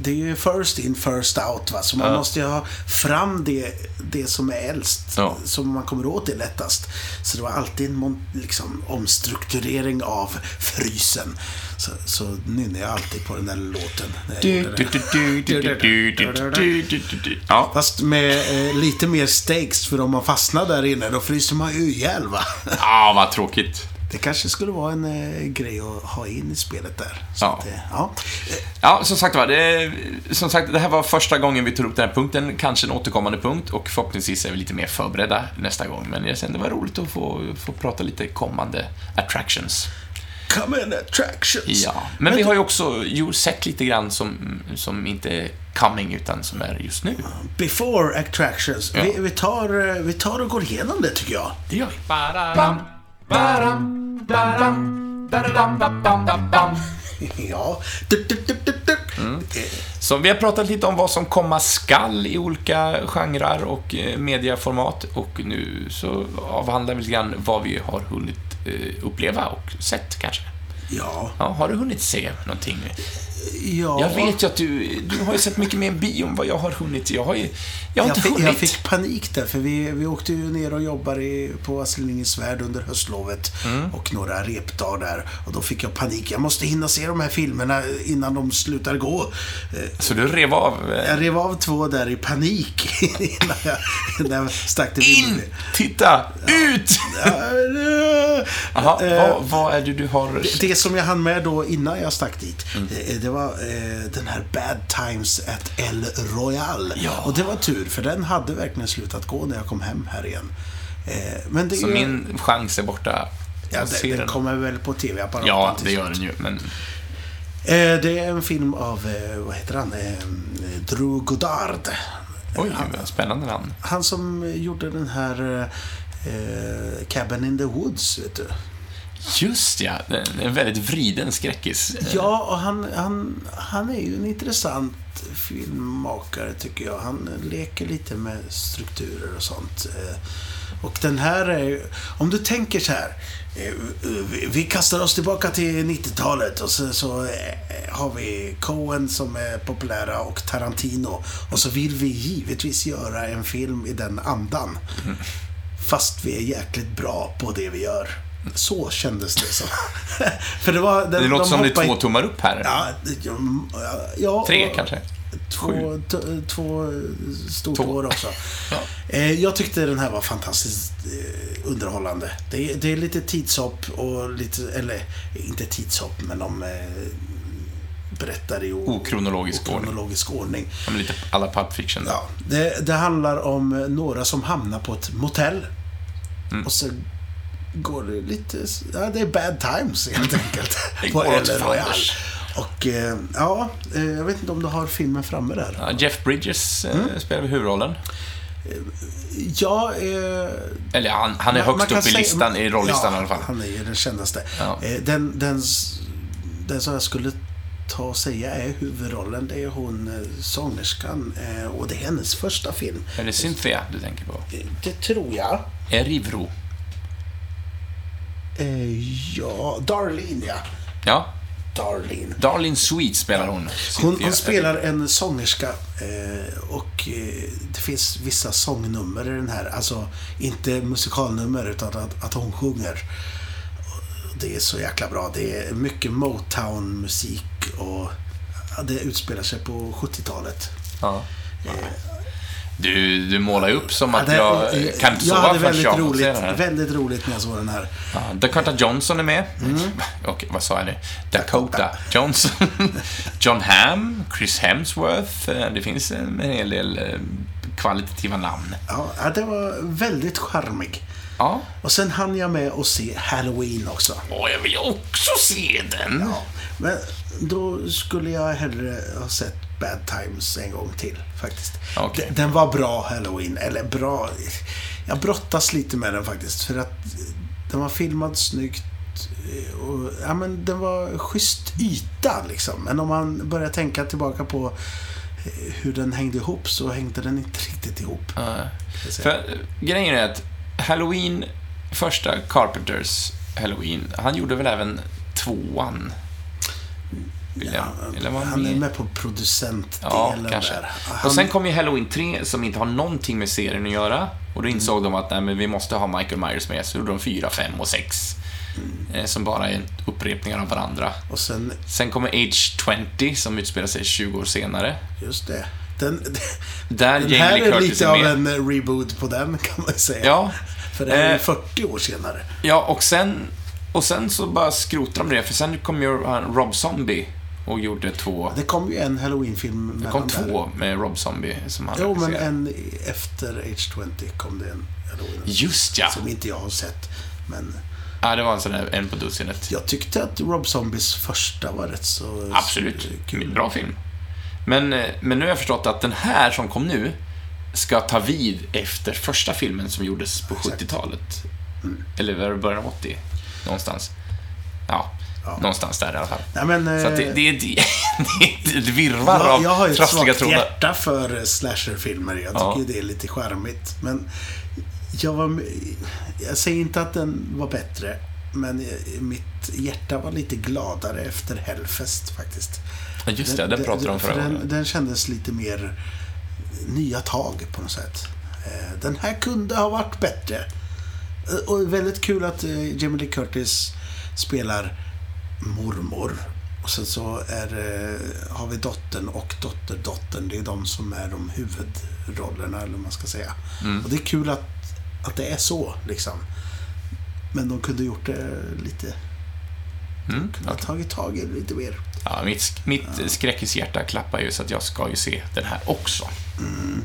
det är ju first in, first out va. Så man Ja. måste ju ha fram det, det som är äldst, Ja. som man kommer åt det lättast. Så det var alltid en liksom, omstrukturering av frysen. Så, så nynnar jag alltid på den där låten. Fast med eh, lite mer stakes, för om man fastnar där inne, då fryser man ju ihjäl va? Ja, vad tråkigt. Det kanske skulle vara en eh, grej att ha in i spelet där. Så ja. Att, eh, ja. ja, som sagt var. Det, som sagt, det här var första gången vi tog upp den här punkten. Kanske en återkommande punkt och förhoppningsvis är vi lite mer förberedda nästa gång. Men jag kände det var roligt att få, få prata lite kommande attractions. Come in attractions. Ja, men vi har ju också ju sett lite grann som, som inte är coming, utan som är just nu. Before attractions. Ja. Vi, vi, tar, eh, vi tar och går igenom det tycker jag. Det gör vi. Ja. Du, du, du, du. Mm. Så vi har pratat lite om vad som komma skall i olika genrer och eh, mediaformat och nu så avhandlar vi lite grann vad vi har hunnit uppleva och sett kanske. Ja. Ja, har du hunnit se någonting? ja. Jag vet ju att du, du har ju sett mycket mer bio än vad jag har hunnit. Jag har ju, jag har Jag inte hunnit. jag fick panik där, för vi, vi åkte ju ner och jobbade i, på Astrid Värld under höstlovet Mm. och några repdagar där. Och då fick jag panik. Jag måste hinna se de här filmerna innan de slutar gå. Eh, Så du rev av... eh, Jag rev av två där i panik innan jag, innan jag stack till In! Titta! Ut! Jaha, Eh, vad, vad är det du har... Det, det som jag hann med då innan jag stack dit, Mm. det, det var eh, den här Bad Times at El Royal. Ja. Och det var tur, för den hade verkligen slutat gå när jag kom hem här igen. Eh, men det Så ju- min chans är borta. Ja, den, den kommer väl på TV-apparaten. Ja, det gör den ju, men... Eh, det är en film av, eh, vad heter han, eh, Drew Goddard. Oj, han, spännande namn. han som gjorde den här eh, Cabin in the Woods, vet du. Just ja, en väldigt vriden skräckis. Ja, och han, han, han är ju en intressant filmmakare tycker jag. Han leker lite med strukturer och sånt. Eh, Och den här är ju- om du tänker så här. eh, vi- kastar oss tillbaka till 90-talet och så, så eh, har vi Coen som är populära och Tarantino. Och så vill vi givetvis göra en film i den andan. Fast vi är jäkligt bra på det vi gör. Så kändes det som. För det var... Det låter som det är två tummar upp här. Ja, det- ja, ja, Tre kanske? Två, två stortår också. Ja. Eh, jag tyckte den här var fantastiskt eh, underhållande. Det är, det är lite tidshopp och lite, eller inte tidshopp, men de... Eh, berättar i o- Okronologisk ordning. okronologisk ordning. Som lite alla Pulp Fiction. Ja, det, det handlar om några som hamnar på ett motell. Mm. Och så går det lite... Ja, det är bad times helt enkelt. Det på går åt fanders. Och eh, ja, eh, jag vet inte om du har filmen framme där. Ja, Jeff Bridges eh, Mm. spelar huvudrollen. Ja, eh, Eller han, han är Man- man högst kan upp i listan, i rollistan ja, i alla fall. han är ju den kändaste. Ja. Den, den, den som jag skulle ta och säga är huvudrollen, det är hon eh, sångerskan. eh, Och det är hennes första film. Är det Cynthia du tänker på? Eh, Det tror jag. Erivro. Ja, Darlene ja. Ja, Darlene. Darlene Sweet spelar hon. Hon, hon spelar en sångerska och det finns vissa sångnummer i den här. Alltså inte musikalnummer utan att, att hon sjunger. Det är så jäkla bra. Det är mycket Motown-musik och ja, det utspelar sig på 70-talet. Ja. Du, du målar ju upp som att Ja, det- jag eh, kan inte jag sova hade förrän väldigt jag roligt, den här. väldigt roligt när jag såg den här. Ja, Dakota Johnson är med. Okej, vad sa jag nu? Dakota Johnson. John Hamm, Chris Hemsworth. Eh, Det finns en hel del eh, kvalitativa namn. Ja, ja, det var väldigt charmig. Ja. Och sen hann jag med att se Halloween också. Åh, jag vill också se den. Ja, men då skulle jag hellre ha sett Bad Times en gång till faktiskt. Okej. Den- Den var bra Halloween, eller bra. Jag brottas lite med den faktiskt för att den var filmad snyggt. eh, Och, ja, men den var schysst yta liksom. Men om man börjar tänka tillbaka på eh, hur den hängde ihop så hängde den inte riktigt ihop. Säga. För eh, grejen är att Halloween, första Carpenters Halloween, han gjorde väl även tvåan? Var han är med? på producentdelen Ja, kanske. där. Och Han, sen kom ju Halloween 3 som inte har någonting med serien att göra. Och då insåg de att nej, men vi måste ha Michael Myers med, så gjorde de 4, 5 och 6. Eh, Som bara är upprepningar av varandra. och sen, Sen kommer Age 20 som utspelar sig 20 år senare. just det. Den, Där Den här är Curtis lite är av en eh, reboot på den kan man säga. Ja, För det är Eh. 40 år senare. ja och, sen, och sen så bara skrotar de det, för sen kom ju han, Rob Zombie och gjorde två... Det kom ju en Halloween-film Det kom där. två med Rob Zombie som han Jo, men en efter Age 20 kom det en Halloween. Just ja! Som inte jag har sett. Men ja! Det var en sån där en på dussinet. jag tyckte att Rob Zombies första var rätt så Absolut. kul. Bra film. Men, eh, men nu har jag förstått att den här som kom nu ska ta vid efter första filmen som gjordes på Exakt. 70-talet. Eller var det början av 80? Någonstans. Ja, Ja. någonstans där i alla fall. Nej, men, Så att det, eh, det, är- det, är ett virrvarr av jag har ju ett svagt trådar. hjärta för eh, slasherfilmer. Jag tycker Ja. det är lite charmigt. Men jag var... Jag säger inte att den var bättre. Men eh, mitt hjärta var lite gladare efter Hellfest faktiskt. Just det, den pratade de om för förra den, den kändes lite mer nya tag på något sätt. Eh, Den här kunde ha varit bättre. Eh, Och väldigt kul att eh, Jamie Lee Curtis spelar mormor. Och sen så är, har vi dottern och dotterdottern. Det är de som är de huvudrollerna, eller vad man ska säga. Mm. Och det är kul att, att det är så, liksom. Men de kunde gjort det lite... Mm, Kunde ha okej. tagit tag i det lite mer. Ja, mitt mitt skräckishjärta klappar ju så att jag ska ju se den här också. Mm.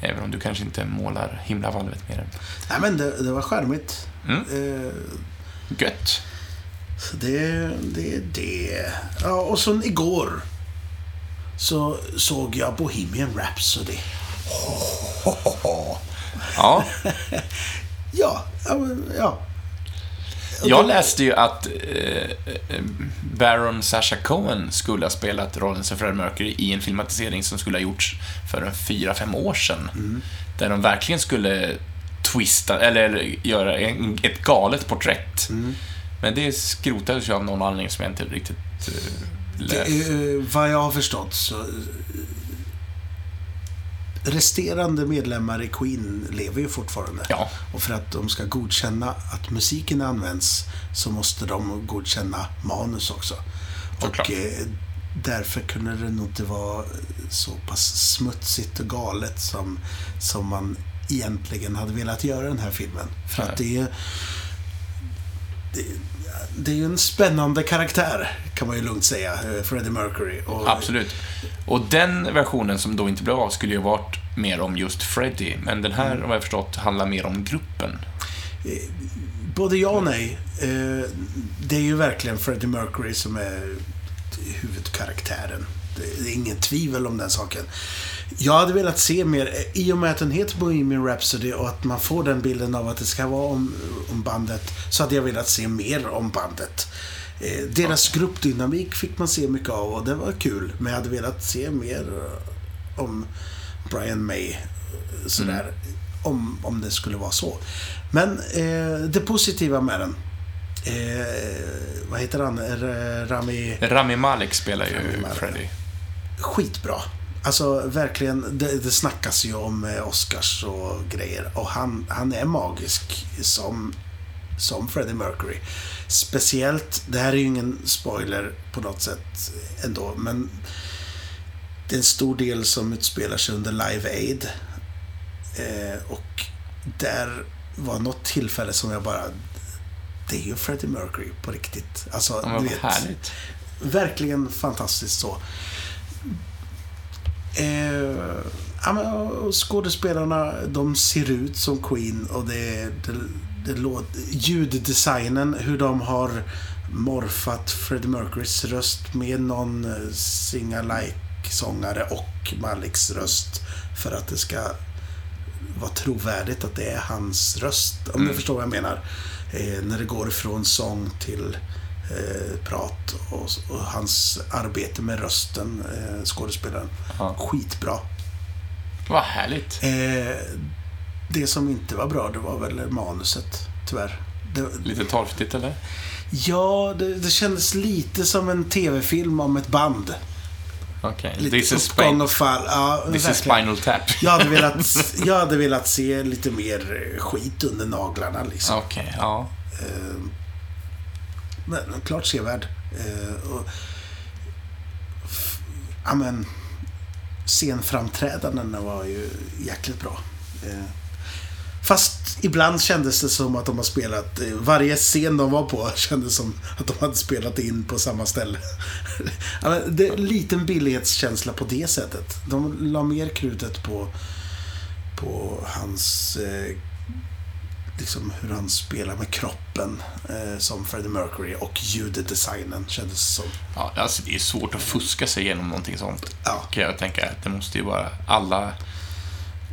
Även om du kanske inte målar himlavalvet med den. Nej, men det, det var charmigt. Mm. Eh, Gött. Så det, det är det. Ja, och så igår så såg jag Bohemian Rhapsody. Ja, Ja, ja, men, ja. Jag läste ju att eh, eh, Baron Sasha Cohen skulle ha spelat rollen som Freddie Mercury i en filmatisering som skulle ha gjorts för fyra, fem år sedan. Mm. Där de verkligen skulle twista, eller göra en, ett galet porträtt. Mm. Men det skrotades ju av någon anledning som jag inte riktigt eh, Det, läst. eh, vad jag har förstått så... Resterande medlemmar i Queen lever ju fortfarande. Ja, Och för att de ska godkänna att musiken används så måste de godkänna manus också. Såklart. Och eh, därför kunde det nog inte vara så pass smutsigt och galet som, som man egentligen hade velat göra den här filmen. För Nej. att det är... Det, det är ju en spännande karaktär, kan man ju lugnt säga, eh, Freddie Mercury. Och, Absolut. Och den versionen som då inte blev av skulle ju varit mer om just Freddie. Men den här, Mm. om jag förstått, handlar mer om gruppen. Både ja och nej. Eh, Det är ju verkligen Freddie Mercury som är huvudkaraktären. Det är ingen tvivel om den saken. Jag hade velat se mer, eh, i och med att den heter Bohemian Rhapsody och att man får den bilden av att det ska vara om, om bandet, så hade jag velat se mer om bandet. Eh, Deras gruppdynamik fick man se mycket av och det var kul, men jag hade velat se mer eh, om Brian May. eh, Sådär. Om, om det skulle vara så. Men eh, det positiva med den. Eh, vad heter han? R- Rami... Rami Malek spelar ju Rami Malek. Freddie. Skitbra. Alltså verkligen, det, det snackas ju om eh, Oscars och grejer. Och han, han är magisk som, som Freddie Mercury. Speciellt, det här är ju ingen spoiler på något sätt ändå, men det är en stor del som utspelar sig under Live Aid. Eh, och där var något tillfälle som jag bara... Det är ju Freddie Mercury på riktigt. Alltså, Ja, du vet, härligt. verkligen fantastiskt så. Eh, ja, men, skådespelarna, de ser ut som Queen och det, det, det låter... Ljuddesignen, hur de har morfat Freddie Mercurys röst med någon eh, singa-like-sångare och Maliks röst för att det ska vara trovärdigt att det är hans röst. Om Mm. du förstår vad jag menar. Eh, när det går från sång till eh, prat och, och hans arbete med rösten, eh, skådespelaren. Ja. Skitbra. Vad härligt. Eh, det som inte var bra, det var väl manuset, tyvärr. Det, Lite torftigt, eller? ja, det, det kändes lite som en tv-film om ett band. Okej. Lite This, is, uppgång och fall. Ja, this is. Spinal Tap. Jag hade, velat, jag hade velat se lite mer skit under naglarna liksom. Okej, ja. Men klart sevärd. Eh, och, f- ja, men, scenframträdandena var ju jäkligt bra. Eh, fast ibland kändes det som att de har spelat, eh, varje scen de var på kändes som att de hade spelat in på samma ställe. ja, men, det är en liten billighetskänsla på det sättet. De la mer krutet på, på hans eh, liksom hur han spelar med kroppen eh, som Freddie Mercury och ljuddesignen kändes som. ja. Alltså, det är svårt att fuska sig igenom någonting sånt. Ja. Kan jag tänka. Det måste ju vara alla...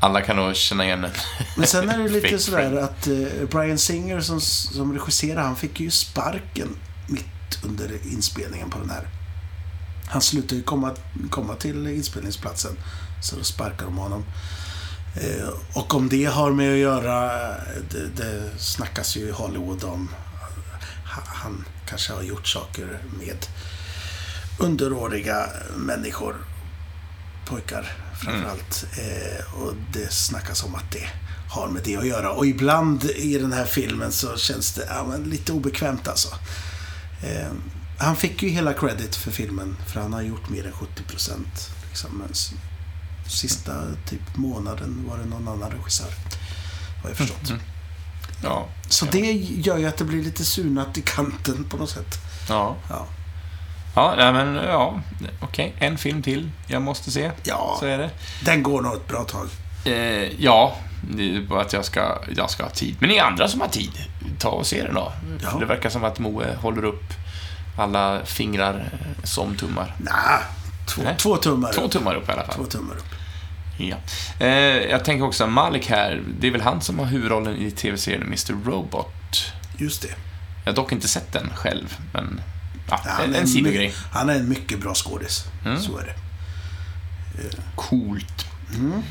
Alla kan nog känna igen en Men sen är det lite sådär att eh, Brian Singer som, som regisserar, han fick ju sparken mitt under inspelningen på den här. Han slutade ju komma, komma till inspelningsplatsen, så då sparkade de honom. Eh, och om det har med att göra, det, det snackas ju i Hollywood om, eh, han kanske har gjort saker med underåriga människor, pojkar framförallt. Mm. och det snackas om att det har med det att göra. Och ibland i den här filmen så känns det ja, men lite obekvämt alltså. Eh, han fick ju hela credit för filmen, för han har gjort mer än 70 procent. Liksom. Sista typ månaden var det någon annan regissör, har jag förstått. Mm. Ja. Så det gör ju att det blir lite surnat i kanten på något sätt. Ja. Ja, Ja, men ja. Okej, en film till jag måste se. ja Så är det. den går nog ett bra tag. Eh, ja, det är bara att jag ska, jag ska ha tid. Men ni andra som har tid, ta och se den då. Ja. Det verkar som att Moe håller upp alla fingrar eh, som tummar. Nja, två, Nej. två tummar Två upp. tummar upp i alla fall. Två tummar upp. Ja. Eh, jag tänker också Malik här, det är väl han som har huvudrollen i tv-serien Mr. Robot. Just det. Jag har dock inte sett den själv, men ja, en, en sidogrej. Han är en mycket bra skådis. Mm. Så är det. Coolt. Mm.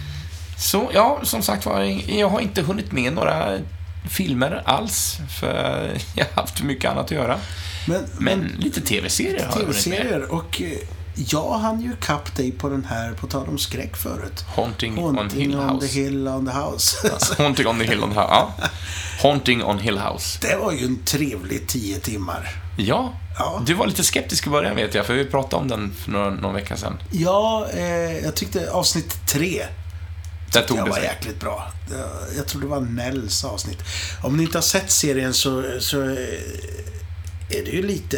Så, ja, som sagt var, jag har inte hunnit med några filmer alls, för jag har haft mycket annat att göra. Men, Men lite tv-serier har jag hunnit med. och eh, jag hann ju kapp dig på den här, på tal om skräck förut. Haunting, on Haunting Hill on the hill on the house. Haunting on the Hill on House. Ja. Haunting on Hill House. det var ju en trevlig tio timmar. Ja, Ja. du var lite skeptisk i början vet jag, för vi pratade om den för några, någon vecka sedan. Ja, eh, jag tyckte avsnitt tre Där tog jag det var sig. jäkligt bra. Jag tror det var Nells avsnitt. Om ni inte har sett serien så, så är det ju lite...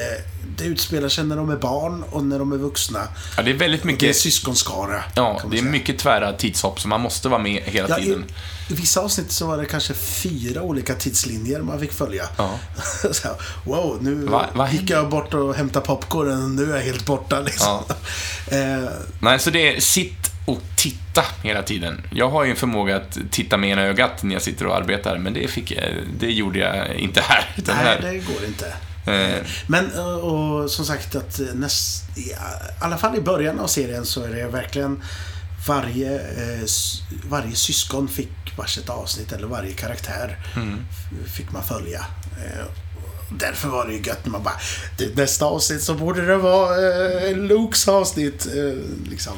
Det utspelar sig när de är barn och när de är vuxna. Ja, det är väldigt Och det är mycket, syskonskara. ja, det är mycket tvära tidshopp, så man måste vara med hela Ja, i, tiden. I vissa avsnitt så var det kanske fyra olika tidslinjer man fick följa. Ja. så wow, nu Va- vad gick jag bort och hämtade popcorn och nu är jag helt borta. Liksom. eh, Nej, så det är sitt och titta hela tiden. Jag har ju en förmåga att titta med ena ögat när jag sitter och arbetar, men det, fick det gjorde jag inte här. Nej, här det går inte. Eh, Men eh, och som sagt att eh, näst, i alla fall i början av serien så är det verkligen varje, eh, varje syskon fick varsitt avsnitt eller varje karaktär f- fick man följa. Eh, Därför var det ju gött när man bara, det nästa avsnitt så borde det vara eh, Lukes avsnitt. Eh, liksom.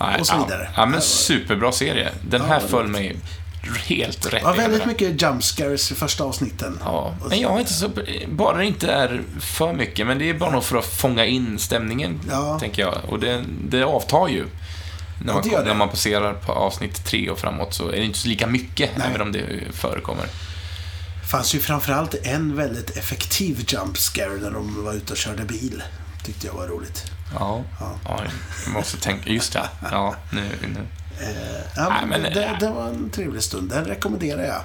nej, och så ja. vidare. Ja, men superbra serie. Den här Ja, föll mig helt rätt Det var väldigt mycket jump scares i första avsnitten. Ja, men jag har inte så... Bara det inte är för mycket, men det är bara nog för att fånga in stämningen, Ja. tänker jag. Och det, det avtar ju. När man, det. när man passerar på avsnitt tre och framåt så är det inte så lika mycket, Nej. även om det förekommer. Det fanns ju framförallt en väldigt effektiv jump scare när de var ute och körde bil. Tyckte jag var roligt. Ja, Ja. ja jag måste tänka... Just det. Ja, nu... nu. Eh, ja, Nej, men det, eh, det var en trevlig stund. Den rekommenderar jag.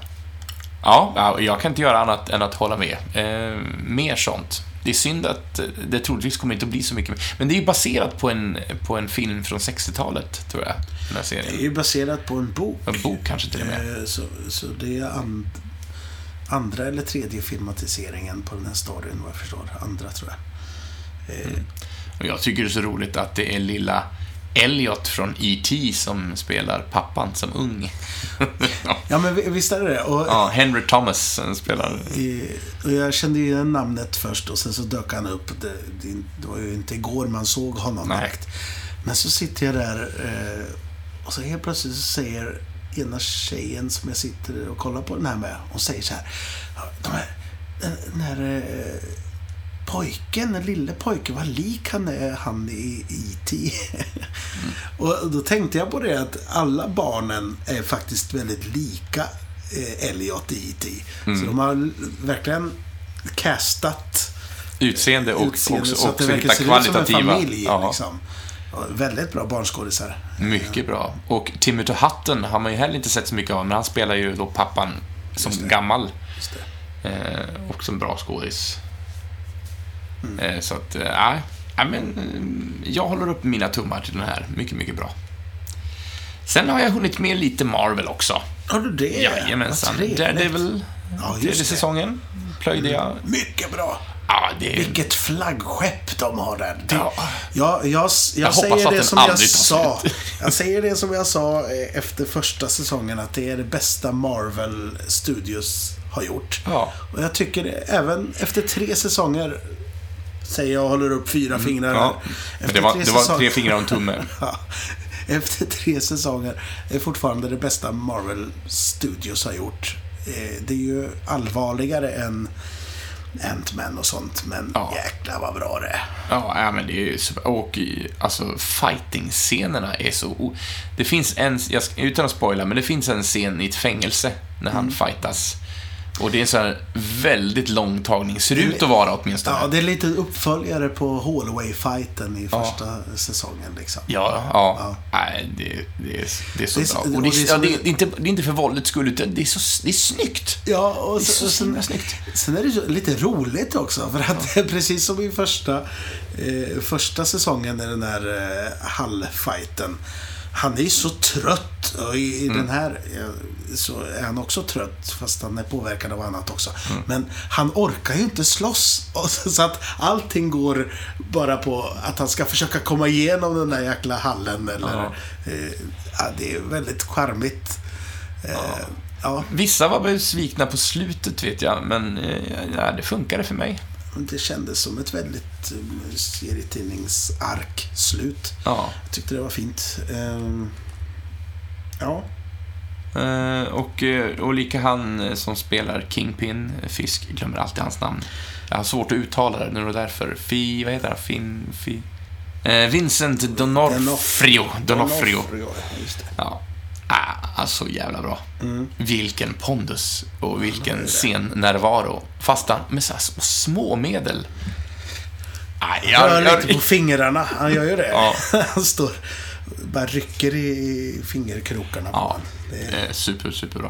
Ja, ja, jag kan inte göra annat än att hålla med. Eh, mer sånt. Det är synd att det troligtvis kommer inte att bli så mycket mer. Men det är ju baserat på en, på en film från 60-talet, tror jag. Den här Det är serien. ju baserat på en bok. En bok kanske till och med. Så, så det är and, andra eller tredje filmatiseringen på den här storyn, vad jag förstår. Andra, tror jag. Eh, Och jag tycker det är så roligt att det är lilla Elliot från E.T. som spelar pappan som ung. Ja, men vi- visst är det det. Och, ja, Henry Thomas som spelar... och jag kände ju igen namnet först och sen så dök han upp. Det, det, var ju inte igår man såg honom Nej. direkt. Men så sitter jag där eh, och så helt plötsligt så säger ena tjejen som jag sitter och kollar på den här med, hon säger så här. "Ja, De här den, den här eh, pojken, den lille pojken, vad lik han är han i E.T. och då tänkte jag på det att alla barnen är faktiskt väldigt lika eh, Elliot i E.T. Så de har verkligen castat Utseende och utseende också, så att det också hitta en kvalitativa... familj. ja, Liksom. Väldigt bra barnskådisar. Mycket bra. Och Timothy Hutton har man ju heller inte sett så mycket av, men han spelar ju då pappan som gammal. Eh, och som bra skådis. Mm. Eh, så att, eh, ja. ja, men eh, jag håller upp mina tummar till den här. Mycket, mycket bra. Sen har jag hunnit med lite Marvel också. Har du det? Jajamensan. Daredevil, Ja, tredje det. säsongen, plöjde jag. Mycket bra. Ja, det. Vilket flaggskepp de har där. Det, Ja. jag, jag, jag, hoppas säger det som jag sa. Jag säger det som jag sa efter första säsongen att det är det bästa Marvel Studios har gjort. Ja. Och jag tycker även efter tre säsonger säger jag och håller upp fyra fingrar. Mm. Ja, här. men det var, tre det var tre fingrar och en tumme. Ja, efter tre säsonger är fortfarande det bästa Marvel Studios har gjort. Eh, Det är ju allvarligare än Ant-Man och sånt, men Ja. jäklar vad bra det är. Ja, ja, men det är ju super. Och alltså fighting-scenerna är så... Det finns en, jag ska, utan att spoila, men det finns en scen i ett fängelse när Mm. han fightas. Och det är en sån här väldigt lång tagning, ser det ut att vara åtminstone. Ja, det är lite uppföljare på Hallway-fighten i Ja. första säsongen. Liksom. Ja, ja. Nej, det, det, är, det är så Det så- bra. och det, är så- ja, det, är inte, det är inte för våldets skull, utan det är, så, det är snyggt. Ja, och, så, så och sen, snyggt. sen är det lite roligt också. För att precis som i första, eh, första säsongen i den här eh, hallfighten. Han är ju så trött. Och i, i Mm. den här eh, så är han också trött. Fast han är påverkad av annat också. Mm. Men han orkar ju inte slåss. Så att allting går bara på att han ska försöka komma igenom den där jäkla hallen. Eller, Ja. eh, ja, det är väldigt charmigt. Eh, ja. Vissa var besvikna på slutet, vet jag, men eh, ja, det funkade för mig. Det kändes som ett väldigt eh, serietidningsark-slut. Ja. Jag tyckte det var fint. Ehm, ja, Eh, och, eh, och lika han som spelar Kingpin, Fisk, glömmer alltid hans namn. Jag har svårt att uttala det, nu det därför. Fi, vad heter han? Fin, fi... Vincent Donofrio. Donofrio. Donofrio, just det. Ja. Ah, Alltså jävla bra. Vilken pondus och vilken scennärvaro. Fast han med så här små- medel. Rör jag, lite på fingrarna. Han gör ju det. Ja. Han står bara rycker i fingerkrokarna ja, är, eh, super, superbra.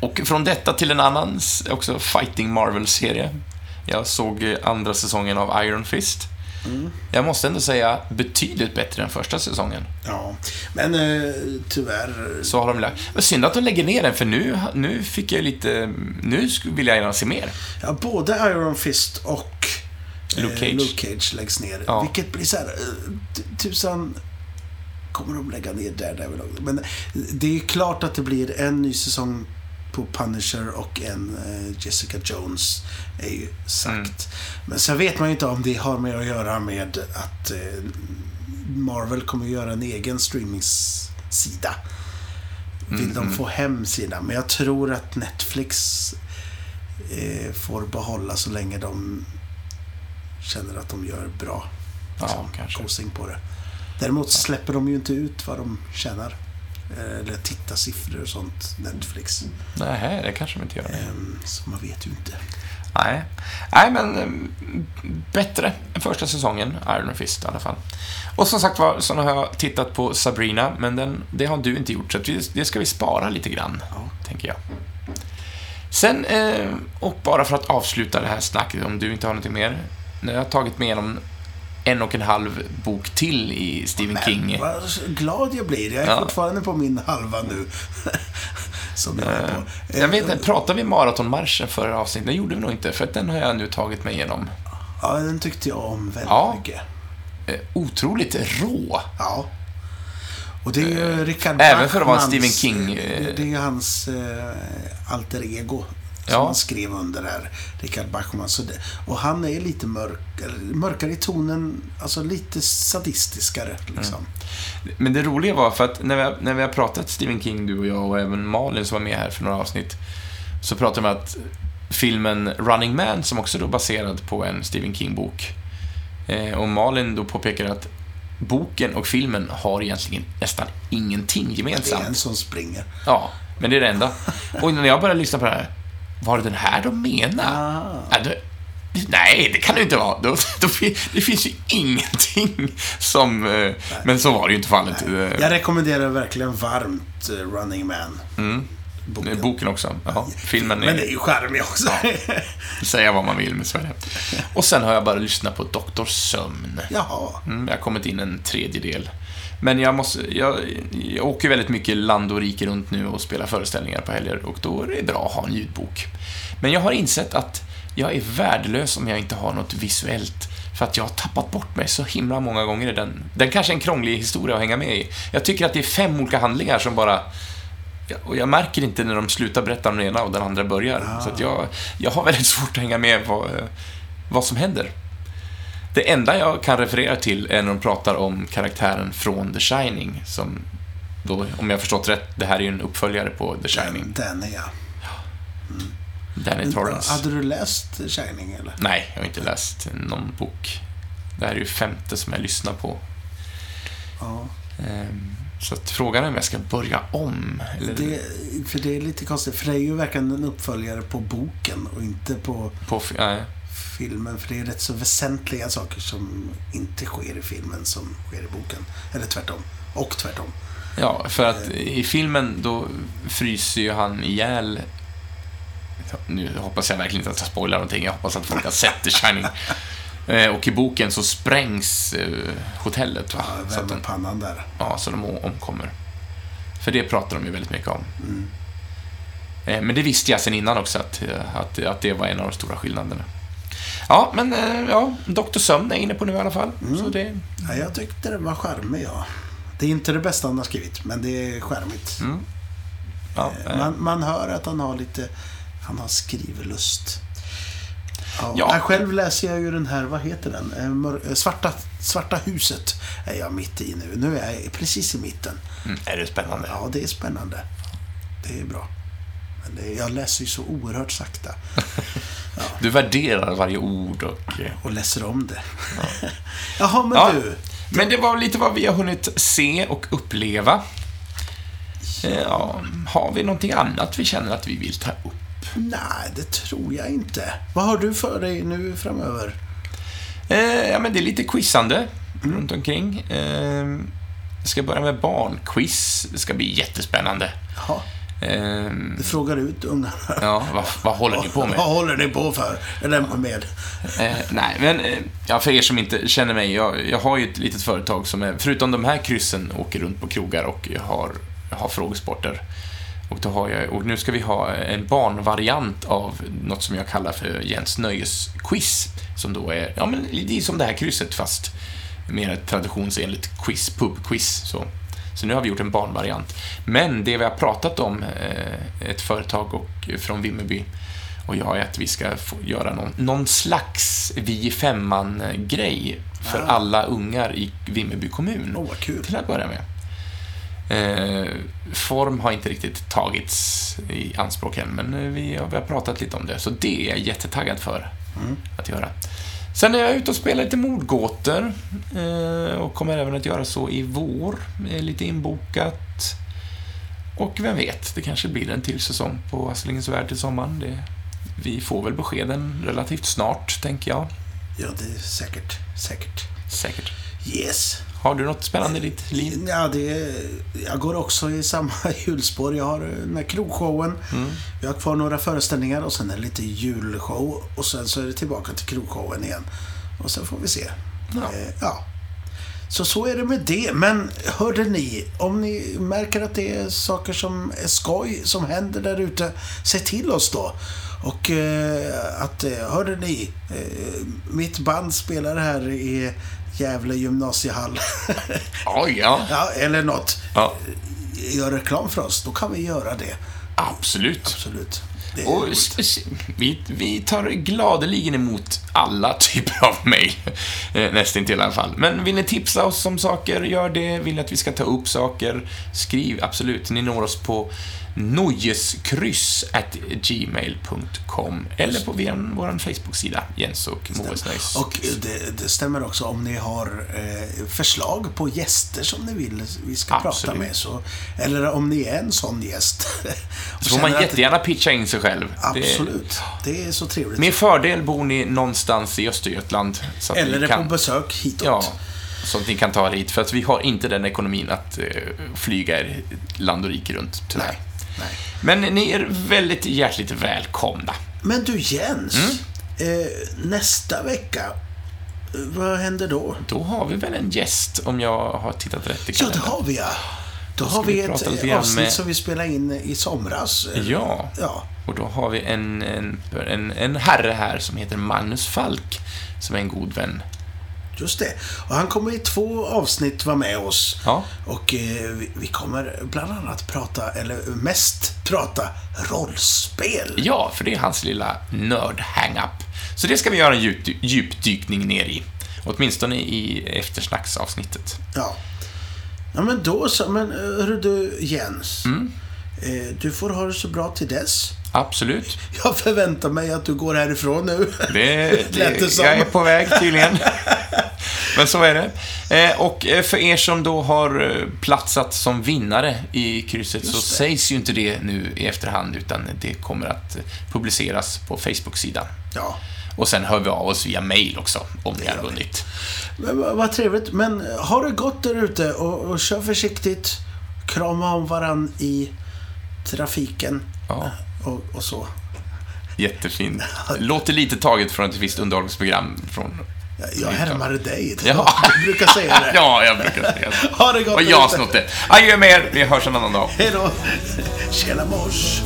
Och från detta till en annan, också Fighting Marvel-serie. Jag såg eh, andra säsongen av Iron Fist. Jag måste ändå säga betydligt bättre än första säsongen. ja. Men eh, tyvärr. Så har de lagt. Men synd att de lägger ner den, för nu, nu fick jag lite... Nu vill jag gärna se mer. Ja, både Iron Fist och eh, Luke Cage. Luke Cage läggs ner. Ja. Vilket blir så här... eh, Tusan... Kommer de lägga ner Daredevil? Men det är ju klart att det blir en ny säsong på Punisher och en eh, Jessica Jones är ju sagt. Mm. Men sen vet man ju inte om det har med att göra med att eh, Marvel kommer att göra en egen streamingssida. Vill de få hem sina. Men jag tror att Netflix eh, får behålla så länge de känner att de gör bra Ja, kanske. kosing på det. Däremot släpper de ju inte ut vad de tjänar. Eh, Eller tittarsiffror och sånt, Netflix. Nej, det kanske de inte gör. Ehm, Så man vet ju inte. Nej. Nej, men mm, bättre än första säsongen, Iron Fist i alla fall. Och som sagt var, så har jag tittat på Sabrina, men den, det har du inte gjort, så det ska vi spara lite grann, Ja. tänker jag. Sen, eh, och bara för att avsluta det här snacket, om du inte har någonting mer. Har jag tagit mig igenom en och en halv bok till i Stephen King. Men vad glad jag blir. Jag är Ja. fortfarande på min halva nu. Som jag är på. Jag vet inte, pratade vi maratonmarschen förra avsnittet? Det gjorde vi nog inte, för att den har jag nu tagit mig igenom. Ja, den tyckte jag om väldigt Ja. mycket. Eh, otroligt rå. Ja. Och det är ju Richard Eh, även för att vara en Bachmans- Stephen King, eh, Det, är ju hans eh, alter ego. Som Ja. han skrev under här. Richard Bachman. Så det, och han är lite mörk, mörkare i tonen. Alltså lite sadistiskare liksom. Men det roliga var för att när vi, har- när vi har pratat Stephen King, du och jag och även Malin som var med här för några avsnitt, så pratade vi om att filmen Running Man, som också är baserad på en Stephen King-bok, eh, och Malin då påpekar att boken och filmen har egentligen nästan ingenting Det är gemensamt. en som springer. Ja, men det är det enda. Och när jag började lyssna på det här, var det den här de menade? Ah. Ja, det, nej, det kan det inte vara. Då, då, det finns ju ingenting som... eh, Men så var det ju inte fallet. Eh, Jag rekommenderar verkligen varmt eh, Running Man. Mm. Boken. Boken också. Ja, filmen Men det är är... ju charmig också. Säga vad man vill med Sverige. Och sen har jag bara lyssnat på Dr. Sömn. Jaha. Mm, jag har kommit in en tredjedel. Men jag måste... Jag, jag åker väldigt mycket land och rike runt nu och spelar föreställningar på helger och då är det bra att ha en ljudbok. Men jag har insett att jag är värdelös om jag inte har något visuellt. För att jag har tappat bort mig så himla många gånger i den. Den kanske är en krånglig historia att hänga med i. Jag tycker att det är fem olika handlingar som bara... Och jag märker inte när de slutar berätta om den ena och den andra börjar. Så att jag, jag har väldigt svårt att hänga med vad, vad som händer. Det enda jag kan referera till är när de pratar om karaktären från The Shining, som då, om jag har förstått rätt, det här är ju en uppföljare på The Shining. Den är jag. Danny Torrance. Hade du läst Shining eller? Nej, jag har inte läst någon bok. Det här är ju femte som jag lyssnar på. Ja. Ehm, Så att frågan är om jag ska börja om. Eller Det, för det är lite konstigt, för det är ju verkligen en uppföljare på boken och inte på på... Nej. Filmen. För det är rätt så väsentliga saker som inte sker i filmen som sker i boken. Eller tvärtom. Och tvärtom. Ja, för att i filmen då fryser ju han ihjäl... Nu hoppas jag verkligen inte att jag spoilar någonting. Jag hoppas att folk har sett The Shining. Eh, Och i boken så sprängs eh, hotellet. Va? Ja, Så, att pannan där. ja, så de omkommer. För det pratar de ju väldigt mycket om. Mm. Eh, Men det visste jag sen innan också, att, eh, att, att det var en av de stora skillnaderna. Ja, men eh, ja, Dr. Sömn är inne på nu i alla fall. Mm. Så det, Ja, jag tyckte det var charmig, ja. Det är inte det bästa han har skrivit, men det är charmigt. mm. ja, eh, Man, man hör att han har lite... Han har skrivlust. Ja, Ja. Själv läser jag ju den här, vad heter den? Eh, eh, Svarta, Svarta huset är jag mitt i nu. Nu är jag precis i mitten. mm, är det spännande? Ja, det är spännande. Det är bra. Det, jag läser ju så oerhört sakta. Du värderar varje ord och... Och läser om det. Jaha, men Ja. du. Men det var lite vad vi har hunnit se och uppleva. Eh, Ja, har vi någonting annat vi känner att vi vill ta upp? Nej, det tror jag inte. Vad har du för dig nu framöver? Eh, ja, men det är lite quizande runt omkring. Eh, jag ska börja med barnquiz. Det ska bli jättespännande. Ja, Eh, du frågar ut ungarna. ja, vad, vad håller ni på med? Vad håller ni på för? Eller med? Eh, nej, men eh, ja, för er som inte känner mig, jag, jag har ju ett litet företag som är, förutom de här kryssen, åker runt på krogar och jag har, jag har frågesporter. Och, då har jag, och nu ska vi ha en barnvariant av något som jag kallar för Jens Nöjesquiz. Som då är, ja men det är som det här krysset fast mer ett traditionsenligt quiz, pubquiz. Så. Så nu har vi gjort en barnvariant. Men det vi har pratat om, eh, ett företag och, från Vimmerby och jag är att vi ska göra någon, någon slags vi i femman-grej för Ah. alla ungar i Vimmerby kommun. Vad kul. Till att börja med. Eh, form har inte riktigt tagits i anspråk än, men eh, vi har, vi har pratat lite om det, så det är jag jättetaggad för Mm. att göra. Sen är jag ute och spelar lite mordgåtor eh, och kommer även att göra så i vår. Eh, lite inbokat. Och vem vet, det kanske blir en till säsong på Astlingens Värld till sommaren. Det, vi får väl beskeden relativt snart, tänker jag. Ja, det är säkert. Säkert. Säkert. Yes. Har du något spännande i ditt liv? Ja, det jag går också i samma hjulspår. Jag har den här krogshowen. Mm. Vi har kvar några föreställningar och sen är det lite julshow. Och sen så är det tillbaka till krogshowen igen. Och sen får vi se. Ja. Eh, ja. Så så är det med det. Men hörde ni, om ni märker att det är saker som är skoj som händer där ute, säg till oss då. Och eh, att, eh, hörde ni, eh, mitt band spelar här i Gävle gymnasiehall. Oj, ja. ja, eller något. ja. Gör reklam för oss, då kan vi göra det. Absolut. Absolut. Det Och vi, vi tar gladeligen emot alla typer av mejl. Eh, Nästintill i alla fall. Men vill ni tipsa oss om saker, gör det. Vill ni att vi ska ta upp saker, skriv absolut. Ni når oss på nojeskryss@gmail.com eller på vår, vår Facebook-sida, Jens och Moes Nöjes. Och det, det stämmer också om ni har eh, förslag på gäster som ni vill vi ska Absolut. prata med. Så, eller om ni är en sån gäst. Så får man känner att- jättegärna pitcha in sig själv. Det- Absolut. Det är så trevligt. Med fördel bor ni någonstans i Östergötland. Så att eller är kan, på besök hitåt. Ja, så att ni kan ta er hit. För att vi har inte den ekonomin att eh, flyga er land och rike runt, tyvärr. Nej. Nej. Men ni är väldigt hjärtligt välkomna. Men du Jens, Mm. eh, nästa vecka, eh, vad händer då? Då har vi väl en gäst, om jag har tittat rätt i Ja, det kalendern. har vi ja. Då ska har vi vi ett avsnitt med- som vi spelade in i somras. Ja, Ja. och då har vi en, en, en, en herre här som heter Magnus Falk, som är en god vän. Just det. Och han kommer i två avsnitt vara med oss. Ja, Och eh, vi, vi kommer bland annat prata, eller mest prata, rollspel. ja för det är hans lilla nörd-hang-up. Så det ska vi göra en djup, djupdykning ner i. Åtminstone i eftersnacksavsnittet. Ja. Ja, men då så. Men eh, hörru du, Jens. Mm. Eh, du får ha det så bra till dess. Absolut. Jag förväntar mig att du går härifrån nu. Det, det det, jag är på väg tydligen. Men så är det. Eh, Och eh, för er som då har eh, platsat som vinnare i krysset så sägs ju inte det nu i efterhand utan det kommer att publiceras på Facebook-sidan. Ja. Och sen hör vi av oss via mail också om ni har vunnit. Vad, trevligt. Men ha det gott där ute och, och kör försiktigt. Krama om varann i trafiken Ja, och, och så. jättefint. Låter lite taget från ett visst underhållningsprogram från... Jag, härmar dig. Ja. Du brukar säga det. Ja, jag brukar säga det. Ha det gott Och jag har snott det. Adjö med er, vi hörs en annan dag. Hej då. Tjena mors.